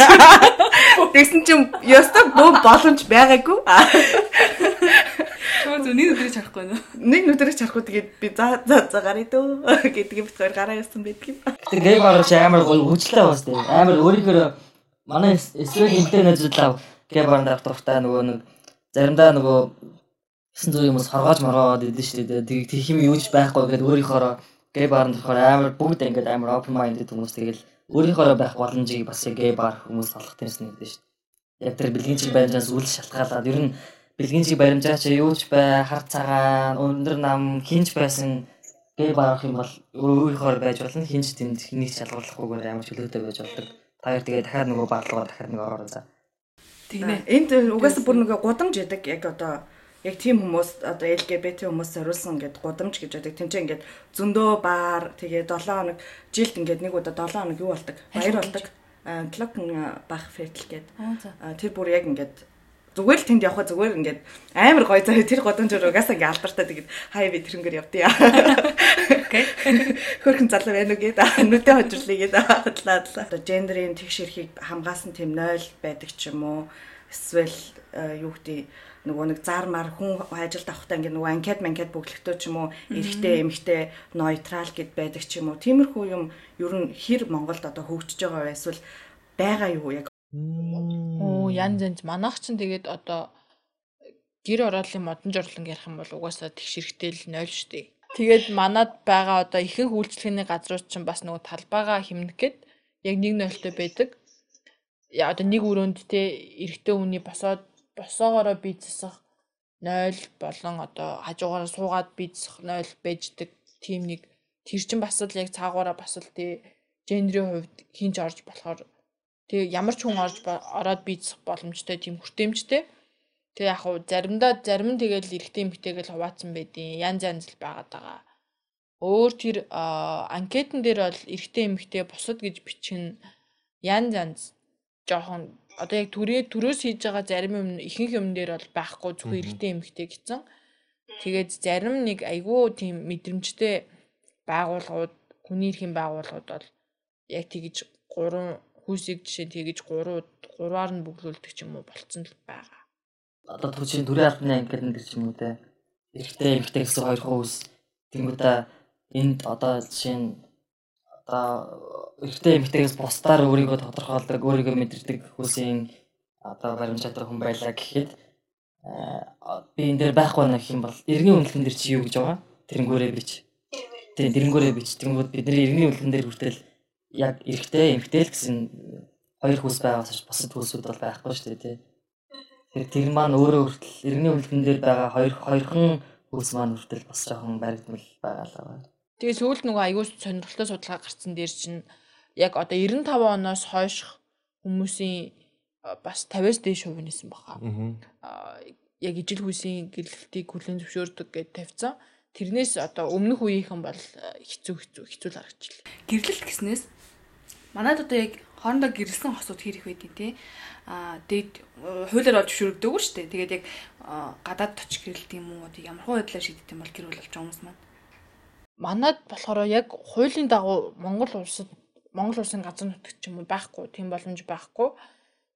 тэгсэн чинь ёстой бөөн боломж байгаагүй [laughs] зөв нэг өдрийг харахгүй нөө. нэг нүдрийг чарахгүй тэгээд би за за за гарыг дөө гэдгийг битгаар гараа явсан байдаг юм. Тэр гей бар чи амар гоё хүчлээ бас тийм. Амар өөрийнхөө манай эсвэл интернет зүтлав гей бар дээр дуртай нөгөө нэг заримдаа нөгөө 900 юмс хоргоож мороод идэв шүү дээ. Тэг тэг юм юуч байхгүй гэдэг өөрийнхөө гей барнд болохоор амар бүгд ингээд амар open minded хүмүүс тэгэл өөрийнхөө байх боломжийг бас гей бар хүмүүс олох тэрсэн гэдэг шүү дээ. Яг тэр бэлгийн чиг баримжаас үл шалтгаалаад ер нь бэлгийн чиг баримжаа чи юуч бай хар цагаан өндөр нам хинч байсан гээ барах юм бол өөрийнхөө байж болно хинч тэнд хэнийг шалгуулахгүйгээр амар чөлөөтэй байж болдог. Таяр тэгээ дахиад нөгөө баалгаа дахиад нөгөө ороо за. Тэгнэ. Энд угаасаа бүр нөгөө гудамж яадаг яг одоо яг тийм хүмүүс одоо LGBT хүмүүс зориулсан ингээд гудамж гэж байдаг. Тэмцээ ингээд зөндөө баар тэгээ 7 хоног жилд ингээд нэг удаа 7 хоног юу болдог? Баяр болдог. Клокен бах фертл гээд. Тэр бүр яг ингээд зүгээр л тэнд явхаа зүгээр ингээд амар гоё заа тэр годомж угаасаа ингээд алдартай тэгээд хай би тэрнгээр явдъя. Окей. [laughs] Хөрхэн залуу байна уу гээд нүдэ хожирлээ гээд хадлаа. Одоо гендерийн тэгш эрхийг хамгаасан тийм 0 байдаг ч юм уу. Эсвэл юу гэдэг нөгөө нэг зар мар хүн ажилд авахтаа ингээ нөгөө анкет манкет бүглэхтөө ч юм уу эрэгтэй эмэгтэй нейтрал гэд байдаг ч юм уу тиймэрхүү юм ер нь хэр Монголд одоо хөгжиж байгаа вэ эсвэл байгаа юу яг Оо янз янз манайх ч тэгээд одоо гэр ороолын модон жорлон ярих юм бол угаасаа тэгшэрхтэй л 0 шүү дээ. Тэгээд манад байгаа одоо ихэнх үйлчлэгээний газрууд ч бас нөгөө талбайгаа хэмнэх гээд яг нэг нөлтөй байдаг. Яа одоо нэг өрөөнд те эрэгтэй хүний босоод босоогоороо бийцсах 0 болон одоо хажуугаараа суугаад бийцсах 0 байждаг тийм нэг тэр чин бас л яг цаагаараа бас л тий гендрийн хувьд хинж орж болохоор тэг ямар ч хүн орж ороод бийцсах боломжтой тийм хүртээмжтэй. Тэг яг хуу заримдаа зарим нь тэгэл эрэгтэй эмэгтэйгэл хуваацсан байдیں۔ Янз янз л байгаад байгаа. Өөр тэр анкетн дээр бол эрэгтэй эмэгтэй бусад гэж бичин янз янз жоохон одоо яг төрөө төрөөс хийж байгаа зарим юм ихэнх юм дээр бол байхгүй зөвхөн эрэгтэй эмэгтэй гэсэн. Тэгээд зарим нэг айгүй тийм мэдрэмжтэй байгууллагууд хүний эрхийн байгууллагууд бол яг тэгж гурван хүүсийг жишээ тэгж гурууд гурваар нь бүглүүлдэг ч юм уу болцсон л байгаа. Одоо түүний төрийн албаны ангид энэ ч юм уу те. Эрэгтэй эмэгтэй гэсэн хоёр хүүс тэнгуудаа энд одоо жишээ нь одоо эрэгтэй эмэгтэйгээс бусдаар өөрийгөө тодорхойлдог, өөрийгөө мэдэрдэг хүсийн одоо баримжаатай хүн байлаа гэхэд би энэ дээр байхгүй байна гэх юм бол иргэний үнэлэн дээр чи юу гэж байгаа? Тэрэнгүүрээ бич. Тийм тэрэнгүүрээ бич. Тэнгүүд бидний иргэний үнэлэн дээр хүртэл яг эрэгтэй эмэгтэй л гэсэн хоёр хүс байгаас ч бусад хүсүүд бол байхгүй шүү дээ тий. Тэр тэр маань өөрөө хүртэл иргэний үнэлэн дээр байгаа хоёр хоёрхан хүс маань хүртэл бас жоохон баригдмал байгаа л байна. Тэгээ сүүлд нөгөө аягүй сонирхолтой судалгаа гарцсан дээр чинь яг одоо 95 оноос хойш хүмүүсийн бас 50-аас дээш хувь нэсэн баха. Аа яг ижил хүйсийн гэрлэлтийг хүлэн зөвшөөрдөг гэж тавьсан. Тэрнээс одоо өмнөх үеийнхэн бол хэцүү хэцүү хэцүү л харагдчихлаа. Гэрлэлт гэснээс манайд одоо яг хоорондоо гэрэлсэн хосууд их байдیں۔ тий. Аа тэгээд хуулиар олж зөвшөөрөгдөг шүү дээ. Тэгээд яг гадаад точ гэрэлт юм уу ямар хуу байдлаар шийдэх юм бол гэр бүл болж байгаа хүмүүс маань манад болохоор яг хуулийн дагуу Монгол улсад Монгол улсын газар нутагт ч юм уу байхгүй тийм боломж байхгүй.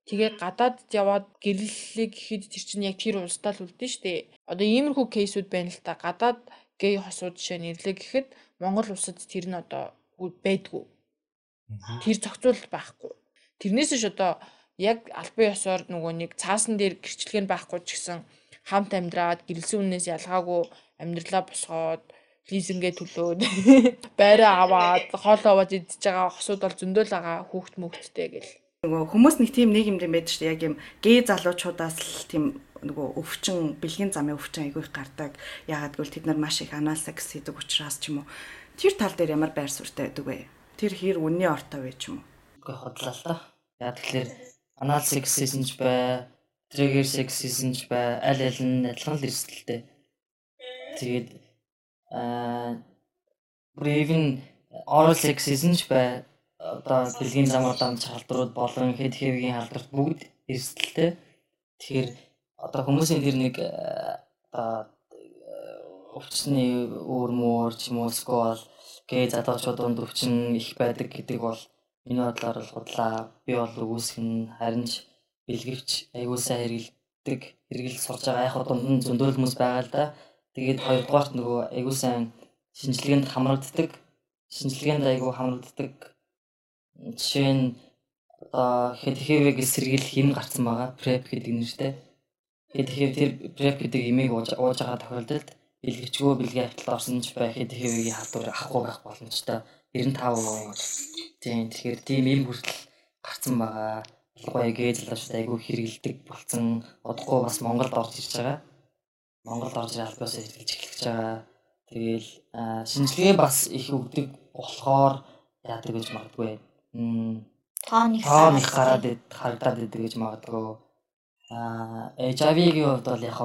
Тэгээ гадаад яваад гэрлэлээ гэхэд тэр чинь яг тэр улсдаа л үлдэн штэ. Одоо иймэрхүү кейсүүд байна л та. Гадаад гей хосууд жишээ нэрлээ гэхэд Монгол улсад тэр нь одоо байдгүй. Тэр зохицуулалт байхгүй. Тэрнээс ш одоо яг албан ёсоор нөгөө нэг цаасан дээр гэрчлэг нь байхгүй ч гэсэн хамт амьдраад гэрэлсэн үнээс ялгаагүй амьдралаа босгоод лизингээ төлөөд [laughs] байраа аваад хоол аваад идчихэж байгаа хосууд бол зөндөл байгаа хүүхд мөхттэй гэл. Нөгөө хүмүүс нэг тийм нэг юм юм байдаг шүү дээ. Яг юм гээ залуучуудаас л тийм нөгөө өвчин, бэлгийн замын өвчин айгүй их гардаг. Ягаад гэвэл тэд нар маш их анал секс хийдэг учраас ч юм уу. Тэр тал дээр ямар байр суурьтай байдаг вэ? Тэр хэр үнний ортой вэ ч юм уу? Үгүй хотлаа л та. Яг тэгэхээр секс хийсэн ч бай, секс хийсэн ч бай, аль аль нь адилхан л эрсдэлтэй. Тэгээд аа even oral sex хийсэн ч бай одоо бэлгийн замаар дамж халдварууд болон хэд хэвгийн халдварт бүгд эрсдэлтэй. Тэгэхээр одоо хүмүүсийн тэр нэг одоо өвчний өөр мөр ч юм уу скол гээ залуучууд дунд өвчин их байдаг гэдэг бол миний бодлоор л худлаа би бол үгүйсэх нь харин ч бэлгэвч аягуулсаа хэрэгэлдэг хэрэгэл сурж байгаа яг дунд нь зөндөл хүмүүс байгаа л да. Тэгээд хоёрдугаарт нөгөө айгуу сайн шинжилгээнд хамрагддаг. Шинжилгээнд айгуу хамрагддаг. Жишээ нь одоо хэдхэвэг сэргийл хэм гарсан байгаа. PrEP гэдэг нэртэй. Хэдхэв тэр PrEP гэдэг имийг ууж байгаа тохиолдолд бэлгэвчгүй бэлгийн хавтал орсон ч байх хэдхэвгийн халдвар авахгүй байх боломжтой. 95%. Тийм тэгэхээр тийм им хүртэл гарсан байгаа. Ялангуяа гээ залуучууд айгүй хэрэгэлдэг болсон. Одохгүй бас Монголд орж ирж байгаа. Монгол орж ирэх албаас эргэлж эхлэж байгаа. Тэгэл аа, шинжилгээ бас их өгдөг болохоор яадаг гэж магадгүй. Мм Тооны тоон их гараад харагдаад идэг гэж магадгүй. Аа HIV-ийн хувьд бол яг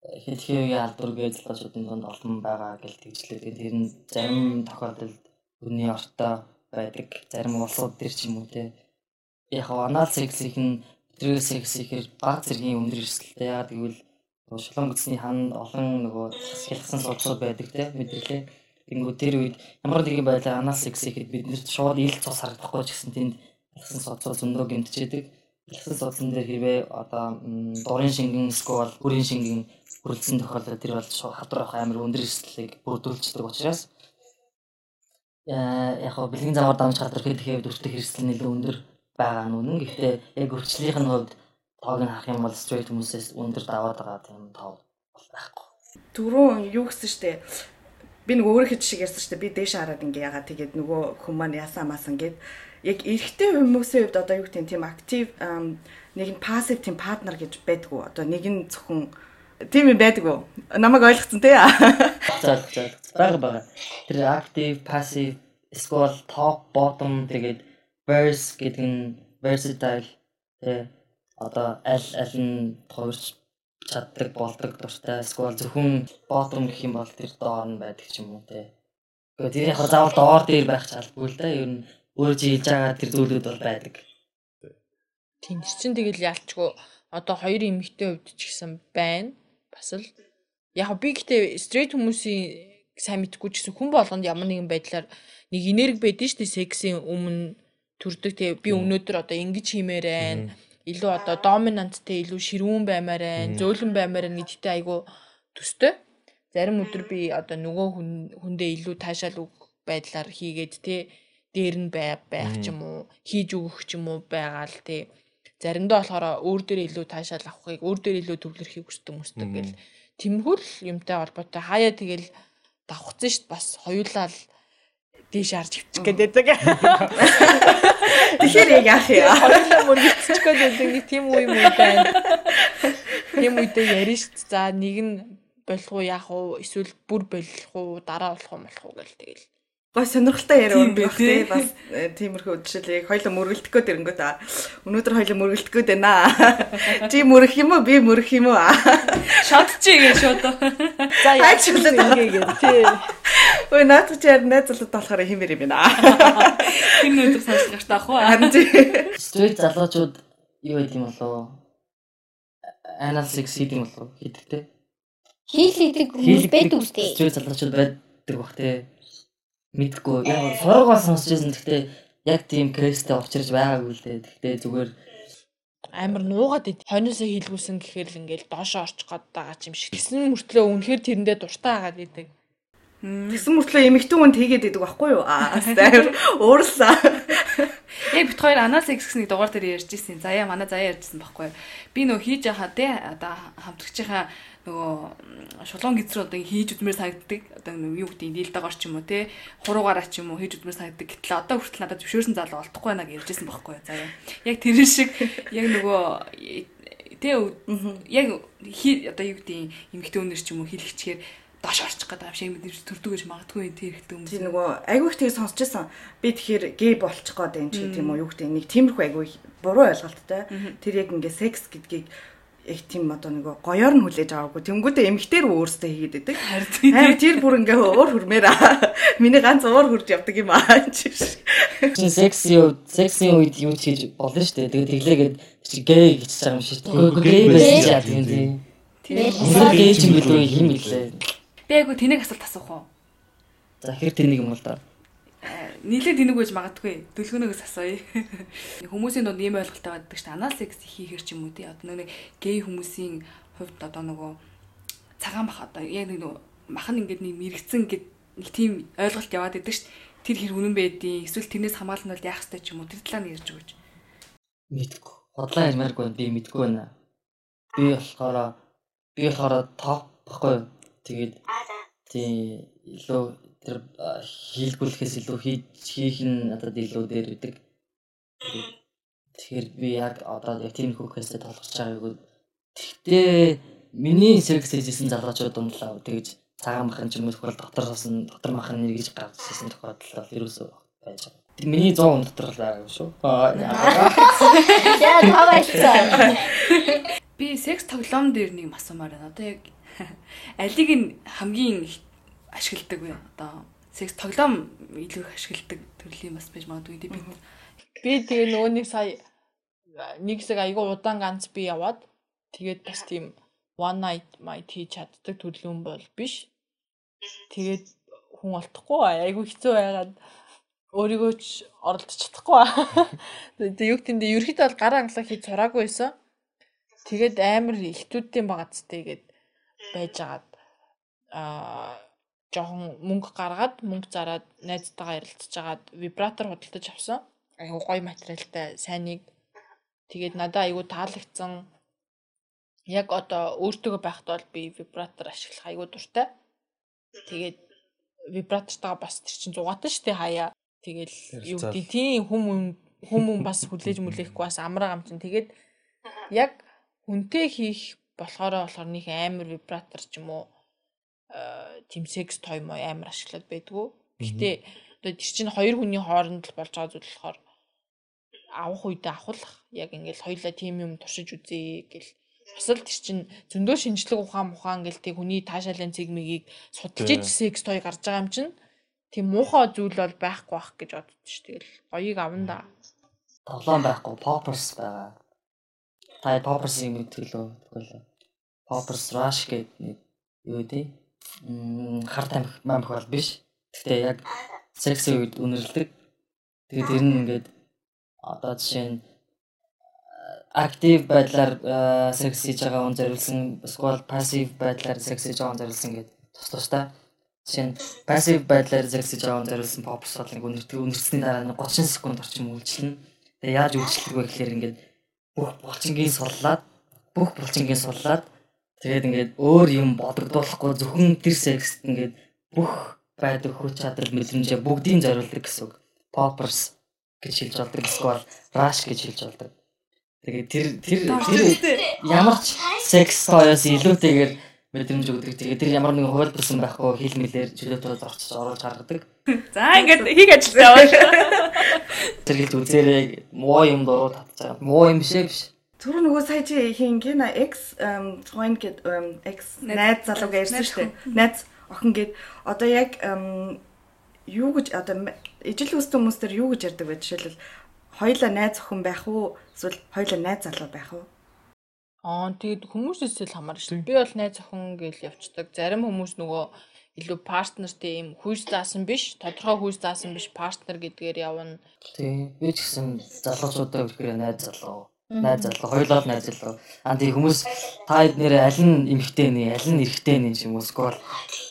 хав хэлхээгийн алдаргүй залуучуудын донд олон байгаа гэж тэгжлээ. Тэгээд тэр нь зарим тохиолдолд өний ортой байдаг. Зарим улсууд төр ч юм уу те. Яг анал секс их нь өдрөө секс ихээр баг зэргийн өндөр эрсдэлтэй. Гэвэл нөгөө шулуун гүцний ханд олон нөгөө хялгсан судсууд байдаг те мэдрэлээ. Тэнгүү тэр үед ямар нэгэн байдлаар анал секс ихэд биднэрт шууд ил цус харагдахгүй ч гэсэн тэнд хялгсан судсууд зөндөө гэмтчихэд хялгсан судсан дээр хэрвээ одоо дурын шингэн сквал бүрийн шингэн хүрэлцэн тохиолдолд тэр бол хавдар авах амар өндөр эрсдлийг бүрдүүлчихдэг учраас яа яг хоо бэлгийн замаар дамж хатар хэлэхэд өртөх эрсдэл нэлээд өндөр байгаа нь үнэн. Гэхдээ яг өрчлөлийн хувьд тоог нь харах юм бол straight хүмүүсээс өндөр даваад байгаа тийм тоо бол байхгүй. Түрүүн юу гэсэн штэ би нэг өөрөө хэд шиг ярьсан штэ би дээш хараад ингээ ягаа тэгээд нөгөө хүмүүс маань ясаа маасан гэд яг эрэгтэй хүмүүсийн хувьд одоо юу гэх тийм актив нэг нь пассив тийм партнер гэж байдгүй одоо нэг нь зөвхөн тийм юм байдгүй намайг ойлгоцсон тий За за бага бага. Тэр active, passive, эсвэл top, bottom тэгээд verse гэдэг нь versatile тэ одоо аль аль нь товарч чаддаг болдог дуртай эсвэл зөвхөн bottom гэх юм бол тэр доор нь байдаг ч юм уу тэ. Гэхдээ тэр яг заавал доор дээр байх шаардлагагүй л да. Ер нь өөр жилж байгаа тэр зүйлүүд бол байдаг. Тийм чинь тэгэл яалчгүй одоо хоёр эмэгтэй хувьд ч гэсэн байна. Бас л яг би гэтээ стрейт хүмүүсийн сайн мэдгүй ч гэсэн хүн болгонд ямар нэгэн байдлаар нэг энерги байдаг шүү дээ сексийн өмнө төрдөг тий би өнөөдөр одоо ингэж хиймээр байна. Илүү одоо доминанттэй илүү ширүүн баймаар байна. Зөөлөн баймаар байна гэдэгтэй айгу төстэй. Зарим өдөр би одоо нөгөө хүн хүндээ илүү таашаал үг байдлаар хийгээд тий дээр нь бай байх ч юм уу хийж өгөх ч юм уу байгаал тий заримдаа болохоор өөр дээр илүү таашаал авахыг өөр дээр илүү төвлөрөхийг хүсдэг хүмүүстэй гэл. Тэмхүү л юмтай холбоотой. Хаяа тэгэл давхцсан дээ бас хоёулаа л дээш харж хөвчих гээд байдаг. тэгэхээр яг яах юм Хоёулаа мөргөцчих гээд байдаг. Нэг тийм үе юм байна. Тийм үедээ ярина дээ. За нэг нь болох уу яах уу? Эсвэл бүр болох уу? Дараа болох уу болох уу гэл тэгэл гой сонирхолтой яриа өгөх тий тий. бас э, тиймэрхүү жишээлээ хоёлоо мөргөлдөх гээд ирэнгүү та өнөөдөр хоёлоо мөргөлдөх гээд байна чи мөрөх юм уу би мөрөх юм уу Шатчих гэж шууд. За яаж үлээд байгаа. ингэгээд тий. ой наад чи яар найз залууд болохоор химэр юм байна Тэр нөтөг сонсож гарт ах уу. харин тий Straight залуучууд юу гэдэг юм болоо? Anal sex хийдэг юм болоо? Хийдэг те. Хийлэгдэг хүмүүс байдаг үстэй. Straight залуучууд байдаг бах те. Мэдгүй. Яг сургууль сонсч байсан. Гэхдээ яг тийм кейстэй учирч байгаагүй л дээ. Гэхдээ зүгээр амар нуугаад ид. Хойноосоо хилгүүлсэн гэхээр л ингээл доошоо орчих гээд байгаа ч юм шиг. Тэсэн мөртлөө үнэхээр тэрэндээ дуртай агаад идэг. Тэгсэн мөртлөө эмэгтэй хүн тэгээд идэг байхгүй юу аа амар уурлаа Яг бит хоёр анаа секс гэсний дугаар дээр ярьж ирсэн. Заяа манай заяа ярьжсэн байхгүй юу. Би нөө хийж яхаа те одоо хамтрагчийнхаа нөгөө шулуун гизрүү одоо хийж үдмээр санагддаг. Одоо юу гэдэг дийлдэгоор ч юм уу те хуруугаараа ч юм уу хийж үдмээр санагддаг. Гэтэл одоо хүртэл надад зөвшөөрсөн залуу олдохгүй байна гэж ярьжсэн байхгүй юу. Заяа. Яг тэр шиг яг нөгөө тэ яг одоо юу гэдэг эмгтэн өнөр ч юм уу хэлэгчээр доош орчих гэдэг юм шиг мэдэрч төрдөг гэж магадгүй тэр ихтэй хүмүүс. тий нөгөө айгүй их тэгээ сонсч байсан би тэгэхээр гей болчих гээд юм чи тийм үү юу гэдэг нэг тиймэрхүү айгүй буруу ойлголттой тэр яг ингээ секс гэдгийг их тийм одоо нөгөө гоёор нь хүлээж аваагүй тэнгуүтээ эмгтэр өөрөөсөө хийгээд байдаг харин тэр бүр ингээ уур хүрмээр аа. миний ганц уур хүрж явдаг юм аа чи чи секси секси үед юу ч хийж болно шүү дээ. Тэгээд тэглээгээд чи гей гэж байгаа юм шиг. Үгүй гей байсан ч яа тийм тийм. Тэр гей ч юм билүү юм билээ. Би айгу тэнэг асуулт асуух уу? За хэр тэнийг юм бол да. Нийлээ тэнэг гэж магадгүй. Дөлгөнөөс асууя. Хүмүүсийн дунд ийм ойлголттой байдаг шүү дээ. Анал секс хийхэр ч юм уу тий. Одоо нэг гей хүмүүсийн хувьд одоо нөгөө цагаан бах одоо яг нэг нөгөө махан ингээд нэг мэрэгцэн гэд нэг тийм ойлголт яваад байдаг шүү дээ. Тэр хэр үнэн байдیں۔ Эсвэл тэрнээс хамгаална бол яах ёстой ч юм уу. Тэр талаар нь ярьж өгөөч. Мэдгүй. Бодлоо ярмааргүй байна. би мэдгүй байна. Би болохоор би болохоор топ баггүй. Тэгээд тий илүү тэр хийлгүүлэхээс илүү хийж хийх нь надад илүү дээр үүдэг. Тэгэхээр би яг одоо яг тийм хөөсөө толгорч байгааг. Тэгтээ миний секс хийжсэн залуучууд ундлаа тэгэж цагаан махан ч юм уу тохиол дотороос нь дотор махан нэргэж гарч ирсэн тохиолдол бол ерөөсөө байж байгаа. Миний 100 хүн дотор л байгаа шүү. Аа, Яа [laughs] таваалцаа. Би секс тоглоом дээр нэг юм асуумаар байна. Одоо яг [laughs] алиг нь хамгийн их ашигладаг вэ? Одоо секс тоглоом илүү их ашигладаг төрлийн бас байж магадгүй тийм би. Би тэгээ нөгөө нэг сая нэг хэсэг айгүй удаан ганц би яваад тэгээд бас тийм one night might хийж чаддаг төрлийн бол биш. Тэгээд хүн олдохгүй айгүй хэцүү байгаад өөрийгөө ч оролдож чадахгүй. [laughs] Тэгээд юу гэмдэ ерөөхдөө бол гараа англаа хийж сураагүй байсан. Тэгээд амар ихтүүдийн багц тэгээд байжгаад аа жоохон мөнгө гаргаад мөнгө зараад найзтайгаа ярилцж агаад вибратор худалдаж авсан. Айгу гоё материалтай сайныг тэгээд надад айгу таалагдсан. Яг одоо өөртөө байхад бол би вибратор ашиглах айгу дуртай. Тэгээд вибратортойгоо бас тэр чин зугаатан штэ хаяа. Тэгэл юу гэдэг тийм хүм хүм бас хүлээж мүлээхгүй бас амраа гам чин. Тэгээд яг хүнтэй хийх болохоор болохоор нэг амар вибратор ч юм уу тийм секс той мой амар ашиглаад байдгүй. Гэхдээ одоо тэр чинь хоёр хүний хооронд л болж байгаа зүйл болохоор авах үедээ авахлах яг ингээл хоёулаа тийм юм туршиж үзье гэл бас л тэр чинь зөндөө шинжлэх ухаан мухаан гэл тэг хүний таашаалын цэгмигийг судалж иж секс той гарч байгаа юм чинь тийм муухай зүйл бол байхгүй байх гэж боддоо ш. Тэгэл гоёыг авна да. тоглоом байхгүй, poppers байгаа. Та poppers-ийг мэдгэлөө тэгвэл poppers rush гэдэг нэг юу дээ? Хар тамхи мамх бол биш. Гэхдээ яг секси үед үнэрлдэг. Тэгээд тэр нь ингээд одоо жишээ нь актив байдлаар секс хийж байгаа хүн зориулсан эсвэл пассив байдлаар секс хийж байгаа хүн зориулсан гэдэг тус тустай. Жишээ нь пассив байдлаар секс хийж байгаа хүн зориулсан попс бол нэг үнэртэг үнэрсний дараа нэг 30 секунд орчим үйлчлэнэ. Тэгээ яаж үйлчлэх вэ гэхээр ингээд бүх булчингийн суллаад бүх булчингийн суллаад тэгээд ингээд өөр юм бодогдуулахгүй зөвхөн тэр секст ингээд бүх байдаг хүч чадал мэдрэмжээ бүгдийг зориулдаг гэсэн үг. Poppers гэж хэлж болдог эсвэл rush гэж хэлж болдог. Тэгээд тэр тэр тэр ямар ч секс тоёс илүүтэйгээр мэдрэмж өгдөг. Тэгээд тэр ямар нэгэн хувайлбарсан байхгүй хил мэлээр чөлөөтөө зорчиж оруулж гаргадаг. [laughs] За ингээд хийх ажил яваа. Тэр хэлж үзээрэй муу юм дуруу байгаа. Муу юм бишээ биш. Түрүү нөгөө сая чи хин гина X coin гэд X найз залууг ярьсан шүү дээ. Найз охин гэд одоо яг юу гэж одоо ижил үст хүмүүс төр юу гэж ярьдаг вэ? Жишээлбэл хоёлаа найз охин байх уу? Эсвэл хоёлаа найз залуу байх уу? Аа тэгэд хүмүүсээс л хамаарна шүү. дээ. Би бол найз охин гэж явцдаг. Зарим хүмүүс нөгөө илүү партнертэй юм хүйс заасан биш, тодорхой хүйс заасан биш партнер гэдгээр явна. Тий. Би ч гэсэн залуучуудаа үрхээр найз залуу. Найз залуу, хоёулаа найз залуу. Аа тий хүмүүс та эднэр аль нь эмхтэй нэ, аль нь эрэгтэй нэ юм уу скол.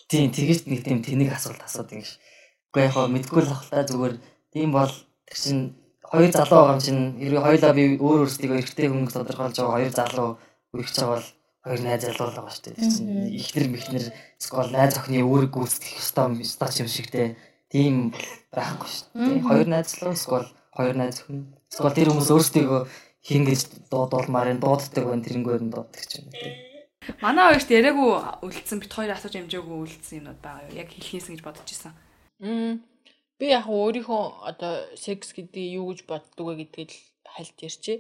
Тий тэгэж нэг тийм тэнэг асуулт асуудаг юм шиг. Уу яг хоо мэдгүй л ахaltaа зүгээр тийм бол тэр чин хоёр залуу байгаа юм чинь хэрвээ хоёулаа би өөр өөрсдийгөө эрэгтэй хүн тодорхойлж байгаа хоёр залуу үргэж байгаа бол хоёр найз залуу л байгаа шүү дээ. Тэр чин ихнэр мэхнэр скол найз охины үүрэг гүйцэтгэх ёстой стач юм шигтэй. Тийм байхгүй шүү дээ. Хоёр найз залуу скол хоёр найз охин. Скол тэр хүмүүс өөрсдийгөө хин гэж дуудуулмаар энэ дууддаг байна тэрнгээр нь дууддаг ч юм уу. Манай хоёрт яриаггүй үлдсэн бит хоёр асууж амжаагүй үлдсэн юмнууд байгаа юу? Яг хэлхийсэн гэж бодож исэн. Мм. Би яг өөрийнхөө одоо секс гэдэг юу гэж боддог вэ гэдгийг л хальт ярьчээ.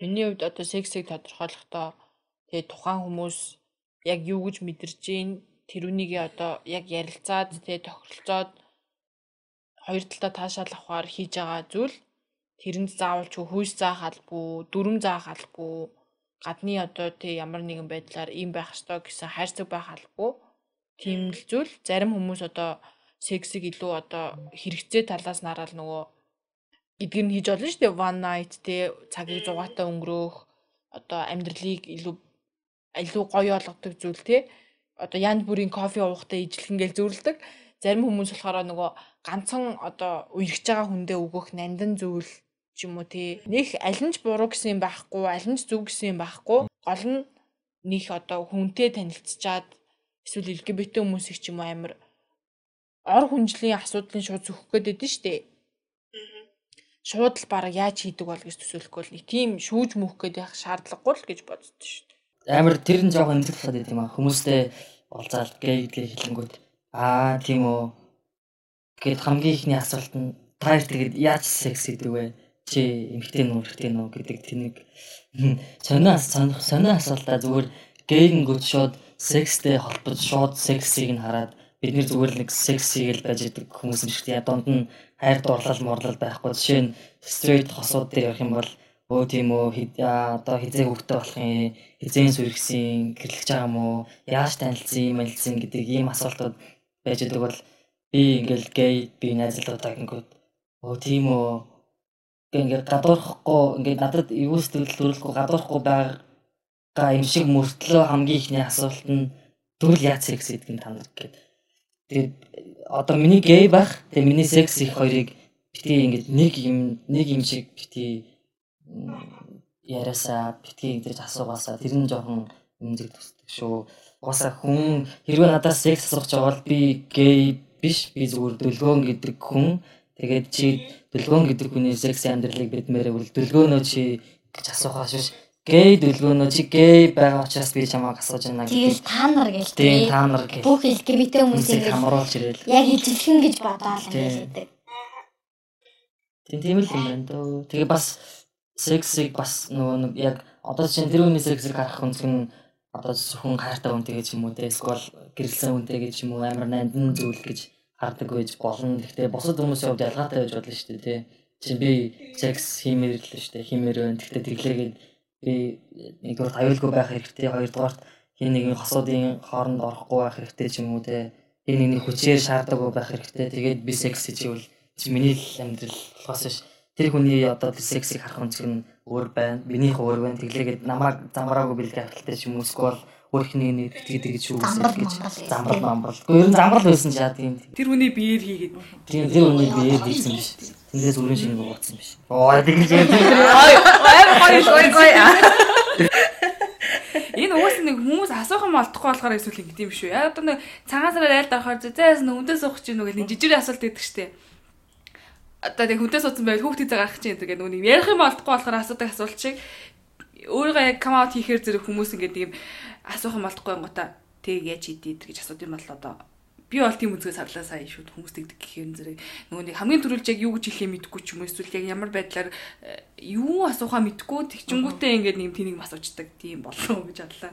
Миний хувьд одоо сексийг тодорхойлохдоо тэгээ тухайн хүмүүс яг юу гэж мэдэрч гин тэрүүнийгээ одоо яг ярилцаад тэгээ тохиролцоод хоёр талдаа таашаал авахаар хийж байгаа зүйл тэрэнд заавал ч хүйс заах албагүй, дүрм заах албагүй, гадны одоо тэг ямар нэгэн байдлаар ийм байх ёстой гэсэн хайрцаг байх албагүй. Тийм л зүйл зарим хүмүүс одоо сексийг илүү одоо хэрэгцээ талаас нараад нөгөө эдгээр нь хийж болно шүү дээ. One night те цагийг зугаатай өнгөрөөх одоо амьдралыг илүү илүү гоё болгодог зүйл те. Одоо янд бүрийн кофе уухтай ижлэх ингээл зөвлөдөг. Зарим хүмүүс болохоор нөгөө ганцхан одоо үерхэж байгаа хүндээ өгөх нандан зүйл ч юм уу те. Них аль нь ч буруу гэсэн юм байхгүй, аль нь ч зөв гэсэн юм байхгүй. Гол нь них одоо хүнтэй танилцчаад эсвэл LGBT хүмүүсийг ч юм уу амар ор хүнжлийн асуудлын шууд зөхөх гээд байдэн штэ. Шууд л баг яаж хийдэг бол гэж төсөөлөхгүй л нэг тийм шүүж мөх гээд явах шаардлагагүй л гэж боддоо штэ. Амар тэр нь жоохон эмзэг болоод байт юм аа. Хүмүүстэй уулзаад гей гэдгийг хэлэнгүүт аа тийм үү гэд хамгийн ихний асуулт нь та хоёр тэгээд яаж секс гэдэг вэ? Чи эмэгтэй нүү эрэгтэй нүү гэдэг тэнэг [laughs] сонио сонио асуултаа зүгээр гейнгүүд шууд секстэй холбож шууд сексийг нь хараад бид нэр зүгээр нэг сексийг л байж идэг хүмүүс юм шиг. Яа донд нь хайр дурлал морлал байхгүй. Жишээ нь стрейт хосууд дээр явах юм бол өө тийм үү одоо хизээ хөвгтэй болох юм хизээ сүргсэн гэрлэж байгаа юм уу? Яаж танилцсан юм ялцсан гэдэг ийм асуултууд байж идэг бол би ингээл гей би найзлуудаа гингүүд өө тийм үү ингээд гадуурхахгүй ингээд надад юу сэтгэл төрөлгүй гадуурхгүй байгаа юм шиг мөртлөө хамгийн ихний асуулт нь тэгвэл яа секс гэдэг нь та нар гэдэг. Тэгээд одоо миний гей байх тэгээд миний секс их хоёрыг бити ингээд нэг юм нэг юм шиг бити яриасаа бити ингэж асуугаасаа тэр нь жоохон юмзэг тусдаг шүү. Угаасаа хүн хэрвээ надаас секс асууж байгаа бол би гей биш би зүгээр дөлгөөн гэдэг хүн Тэгээд чи дөлгөөн гэдэг хүний секси амьдралыг бидмээр бол дөлгөөнөө чи гэж асуухаас биш гей дөлгөөнөө чи гей байгаа учраас би чамайг асууж байна Тэгэл та нар гэл тийм та нар гэх бүх LGBT хүмүүсийг хамруулж ирэл. яг ижилхэн гэж бодоол ингээд байдаг. Тийм тийм л юм байна дөө. Тэгээ бас сексийг бас нөгөө нэг яг одоо чинь тэр хүний сексийг харах хүнсэг нь одоо зөвхөн хайртай хүнтэй гэж юм уу те эсвэл гэрэлсэн хүнтэй гэж юм уу амар нандин зүйл гэж хардаг байж болно. Гэхдээ бусад хүмүүсийн хувьд ялгаатай байж болно шүү дээ тий. Чи би секс хиймээр л шүү дээ. Хиймээр байна. Гэхдээ тэглээгээд би нэгдүгээр аюулгүй байх хэрэгтэй. Хоёрдугаар хин нэгний хосуудын хооронд орохгүй байх хэрэгтэй ч юм уу тий. Хин нэгний хүчээр шаардаггүй байх хэрэгтэй. Тэгээд би секс хийвэл чи миний л амьдрал болохоос ш. Тэр хүний одоо сексийг харах өнцг нь өөр байна. Минийх өөр байна. Тэглээгээд намайг замбраагүй бэлгээ авахтай ч юм уу эсвэл өөрхний нэг битгээд гэж Замбал гэж замбал мамбал. Гэхдээ ер нь замбал байсан ч яа тийм. Тэр хүний биеэр хийгээд Тийм тэр үнийг биеэр хийсэн биш. Тэндээс өрийн шинг ууцсан биш. Оо тэгж юм. амар гоё гоё гоё. Энэ уус нэг хүмүүс асуух юм олдохгүй болохоор эсвэл ингэ юм шүү. Яг одоо нэг цагаан сараар айлд орохоор зэзээс нь хүндээ суух чинь нөгөө нэг жижиг асуулт өгдөг штеп. Одоо тэг хүндээ суудсан байвал хүүхдийн цаг гарах чинь гэдэг нэг ярих юм олдохгүй болохоор асуудаг асуулт шиг өөрийгөө яг come out хийхээр зэрэг хүмүүс ингэ тийм асуух юм олдохгүй гоота тэг яаж хийдий гэж асуудаг юм бол одоо би бол тийм үзгээс харлаа сая шүү хүмүүс тэгдэг гэхээр зэрэг нөгөө нэг хамгийн түрүүлж яг юу гэж хэлэхээ мэдэхгүй ч юм уу эсвэл яг ямар байдлаар э, юу асуухаа мэдэхгүй тэгчингүүтээ ингээд нэг тэнийг асуучдаг тийм болов гэж бодлоо.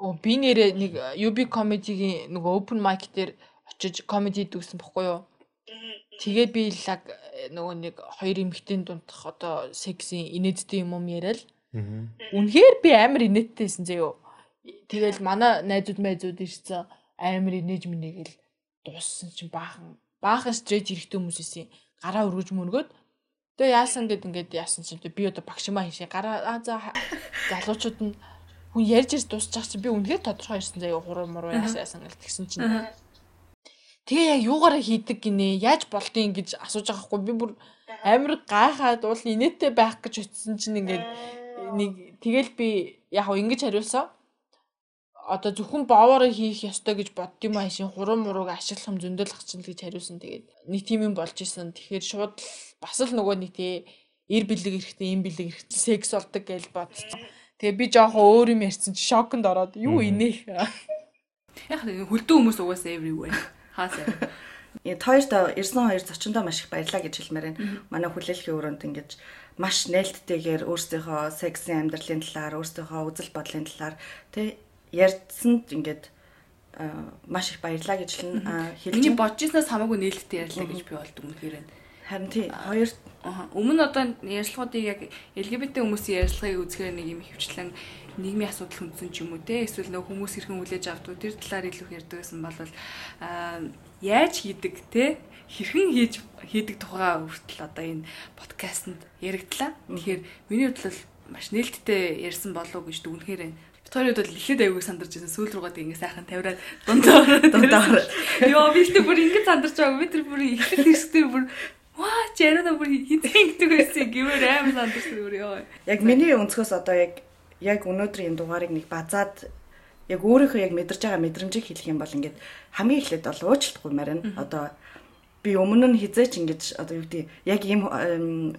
Оо би нэрээ нэг UB comedy-гийн нөгөө open mic дээр очиж comedy дүүсэн бохгүй юу? Тэгээд би лаг э, нөгөө нэг хоёр эмэгтэйн дундах одоо сексийн инээдтэй юм юм яриад Үнэхээр би амар инээдтэйсэн зөө. Тэгэл манай найзууд майзууд ирсэн. Амар инээж минийгэл дууссан чинь баахан. Баахан стрейт хэрэгтэй хүмүүс исэн гараа өргөж мөнгөд тэгээ яасан гэд ингээд яасан чинь би одоо багшмаа хийшээ. Гараа аа за залуучууд нь хүн ярьж ирс дуусчих чинь би үнэхээр тодорхой ирсэн заяа. Хуруу муруу яасан гэл тэгсэн чинь. Тэгээ яг юугаараа хийдэг гинэ? Яаж болдгийг гэж асууж байгаа хгүй. Би бүр амар гайхаад уул инээдтэй байх гэж утсан чинь ингээд нэг тэгэл би яг ингэж хариулсан одоо зөвхөн боовороо хийх ёстой гэж бодд юм аашийн хуруу мурууг ашиглах юм зөндөл ах чинь л гэж хариулсан. Тэгээд тийм юм болж исэн. Тэгэхээр шууд бас л нөгөө нэг тий эр бэлэг эрэхтэй им бэлэг эрэхтэй секс болдог гэж бодсон. Тэгээ би жоохон өөр юм ярьсан чи шоконд ороод юу инех? Яг хөлдөө хүмүүс угаасаа everywhere. Хаасаа. Э хоёрт ирсэн хоёр зочиндоо маш их баярлаа гэж хэлмээр байна. Манай хүлээлгийн өрөөнд ингэж маш нээлттэйгээр өөрсдийнхөө сексийн амьдралын талаар, өөрсдийнхөө үзэл бодлын талаар тэ ярьсанд ингээд маш их баярлаа гэж л хэлж Миний бодож ирснээс хамаагүй нээлттэй ярьлаа гэж би болд үнэхээр байна. Харин тий хоёр. Өмнө одоо ярилцлагуудыг яг LGBT хүмүүсийн ярилцлагыг үзэхээр нэг юм хөвчлэн нийгмийн асуудал хүндсэн ч юм уу те эсвэл нөх хүмүүс хэрхэн хүлээж авдаг тэр талаар илүү ярьдаг гэсэн бол аа яаж хийдэг те хэрхэн хийж хийдэг тухайга хүртэл одоо энэ подкастэнд яригдлаа. Тэгэхээр миний хувьд бол маш нээлттэй ярьсан болов уу гэж дүгнэхээр байна. Битүүрийн хувьд бол ихэд аягүй сандарч байсан. Сүүл рүүгээ ингэ сайхан тавираад дундаа дундаа Йоо би тэр бүр ингэ сандарч байгаа. Би тэр бүр ихлэх хэсгээр бүр Ваа чараа бүр хизэн гэдэг байсан гэмээр аим сандарч бүр ёо. яг миний өнцгөөс одоо яг яг өнөөдрийн энэ дугаарыг нэг базаад яг өөрийнхөө яг мэдэрж байгаа мэдрэмжийг хэлэх юм бол ингээд хамгийн эхлээд бол уучлахгүй марина. Одоо би өмнө нь хизээч ингэж одоо юу гэдэг яг ийм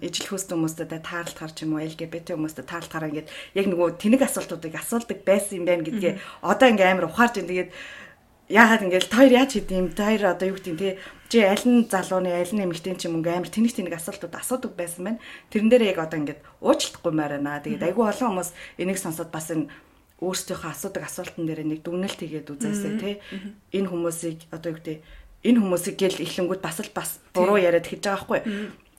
ижил хөөстэй хүмүүстэй таарлт гарч юм уу LGBT хүмүүстэй таарлт гараа ингээд яг нөгөө тэнэг асуултуудыг асуулдаг байсан юм байна гэдгээ одоо ингээ амар ухаарч байна. Тэгээд яагаад ингээл та хоёр яаж хийдэм та хоёр одоо юу гэдэг те чи аль нь залууны аль нь эмэгтэй ч юм ингээ амар тэнэг тэнэг асуултууд асуудаг байсан байна. Тэрэн дээр яг одоо ингээд уучлахгүй маарана. Тэгээд айгүй олон хүмүүс энийг сонсоод бас энэ өөрсдийнхөө асуудаг асуултан дээр нэг дүгнэлт хийгээд үзээсэй те. Энэ хүмүүсийг одоо юу гэдэг энэ хүмүүсийг гэл ихлэнгүүд бас л бас буруу яриад хэлж байгаа байхгүй.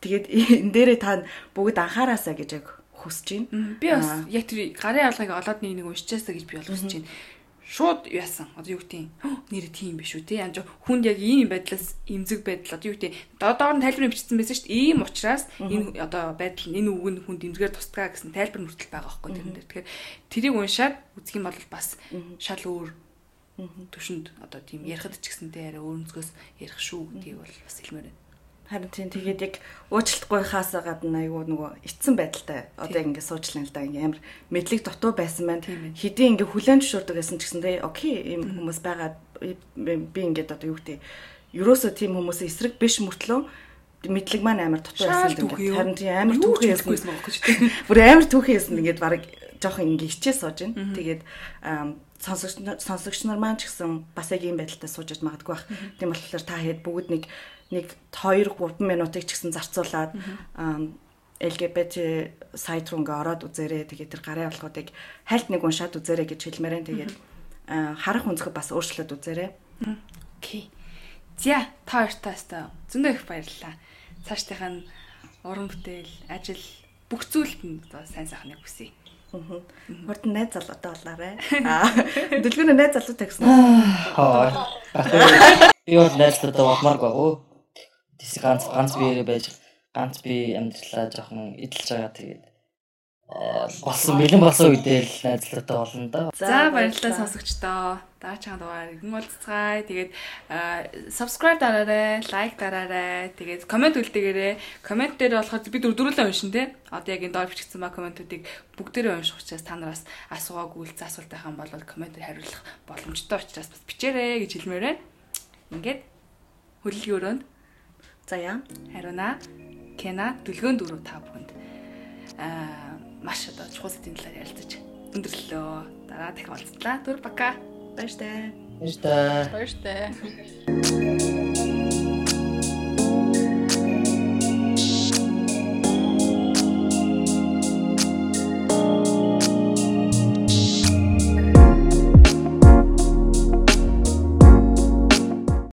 Тэгээд [laughs] энэ дээрээ та бүгд анхаараасаа гэж яг хүсэж байна. Би бас яг тэр гарын алгыг олоод нэг нэг уншичаасаа гэж би бол хүсэж байна. Шууд яасан. Одоо юу гэдэг нэр тийм биш үү те. Янж хүнд яг ийм байдлаас эмзэг байдал одоо юу гэдэг доор нь тайлбар бичсэн байсан шүү дээ. Ийм учраас энэ одоо байдал энэ үг нь хүнд эмзэгээр тусдгаа гэсэн тайлбар хүртэл байгаа байхгүй тэрэн дээр. Тэгэхээр тэрийг уншаад үзэх юм бол бас шал өөр төвшөнд одоо тийм ярихад ч гэсэнтэй арай өөрөнцгөөс ярих шүү гэдгийг бол бас хэлмээр байна. Харин тийм тэгээд яг уучлалтгүйхаас гадна айгүй нөгөө эцсэн байдалтай. Одоо ингэ суучлаа л да. Ингэ амар мэдлэг дутуу байсан байна. Хэдийн ингэ хүлэн зөвшөөрдөг гэсэн ч гэсэндээ окей ийм хүмүүс байгаа. Би ингээд одоо юу гэдэг ерөөсөө тийм хүмүүсийн эсрэг биш мөртлөө мэдлэг маань амар дутуу байсан гэдэг. Харин тийм амар түүхэн байсан. байхгүй ч тийм. Бүр амар түүхэн байсан. Ингээд баг жоохон ингэ хичээ сууж байна. Тэгээд сонсогч сонсогч нар маань ч гэсэн бас яг ийм байдалтай суужж магадгүй бах. Тийм болохоор та хэд бүгд нэг нэг 2 3 минутыг ч гэсэн зарцуулаад LGBT сайт руу ингээ ороод үзээрэй. Тэгээд тэр гарын авлагуудыг хальт нэг уншаад үзээрэй гэж хэлмээрэн. Тэгээд харах өнцгөө бас өөрчлөлт үзээрэй. Окей. За та хоёртаа зөндөө их баярлалаа. Цаашдынх нь уран бүтээл, ажил бүх зүйлд нь сайн сайхныг хүсье. Хурд найз залуутай болоорой. [laughs] Аа дэлгүүрээ найз залуутай гэсэн. Аа. [sighs] Би бол найз залуутай болмааргүй оо. Тэс ганц ганц биеэрээ байж ганц би амьдралаа жоохон эдэлж байгаа тэгээд болсон бэлэн болсон үедээ л найзлаатай болно да. За баярлалаа сонсогчдоо. Даачаан дугаар иргэн болцгаая. Тэгээд subscribe дараарай, like дараарай. Тэгээд комент үлдээгээрэй. Комент дээр болохоор би дөрвөлөө уншин те. Одоо яг энэ доор бичигдсэн ба комментуудыг бүгдээрээ унших учраас та нараас асуугаагүй үлцэн асуулт байхan бол комментээр хариулах боломжтой учраас бас бичээрэй гэж хэлмээр байна. Ингээд хөллөгийн өрөөнд за яа. Хариуна. Кена дүлгөөн дөрөв та бүхэнд аа маш одоо чухал сэдвийн талаар ярилцаж өндөрлөлөө. Дараа дахин уулзлаа. Түр бака. Баяр таа. Баяр таа. Баяр таа.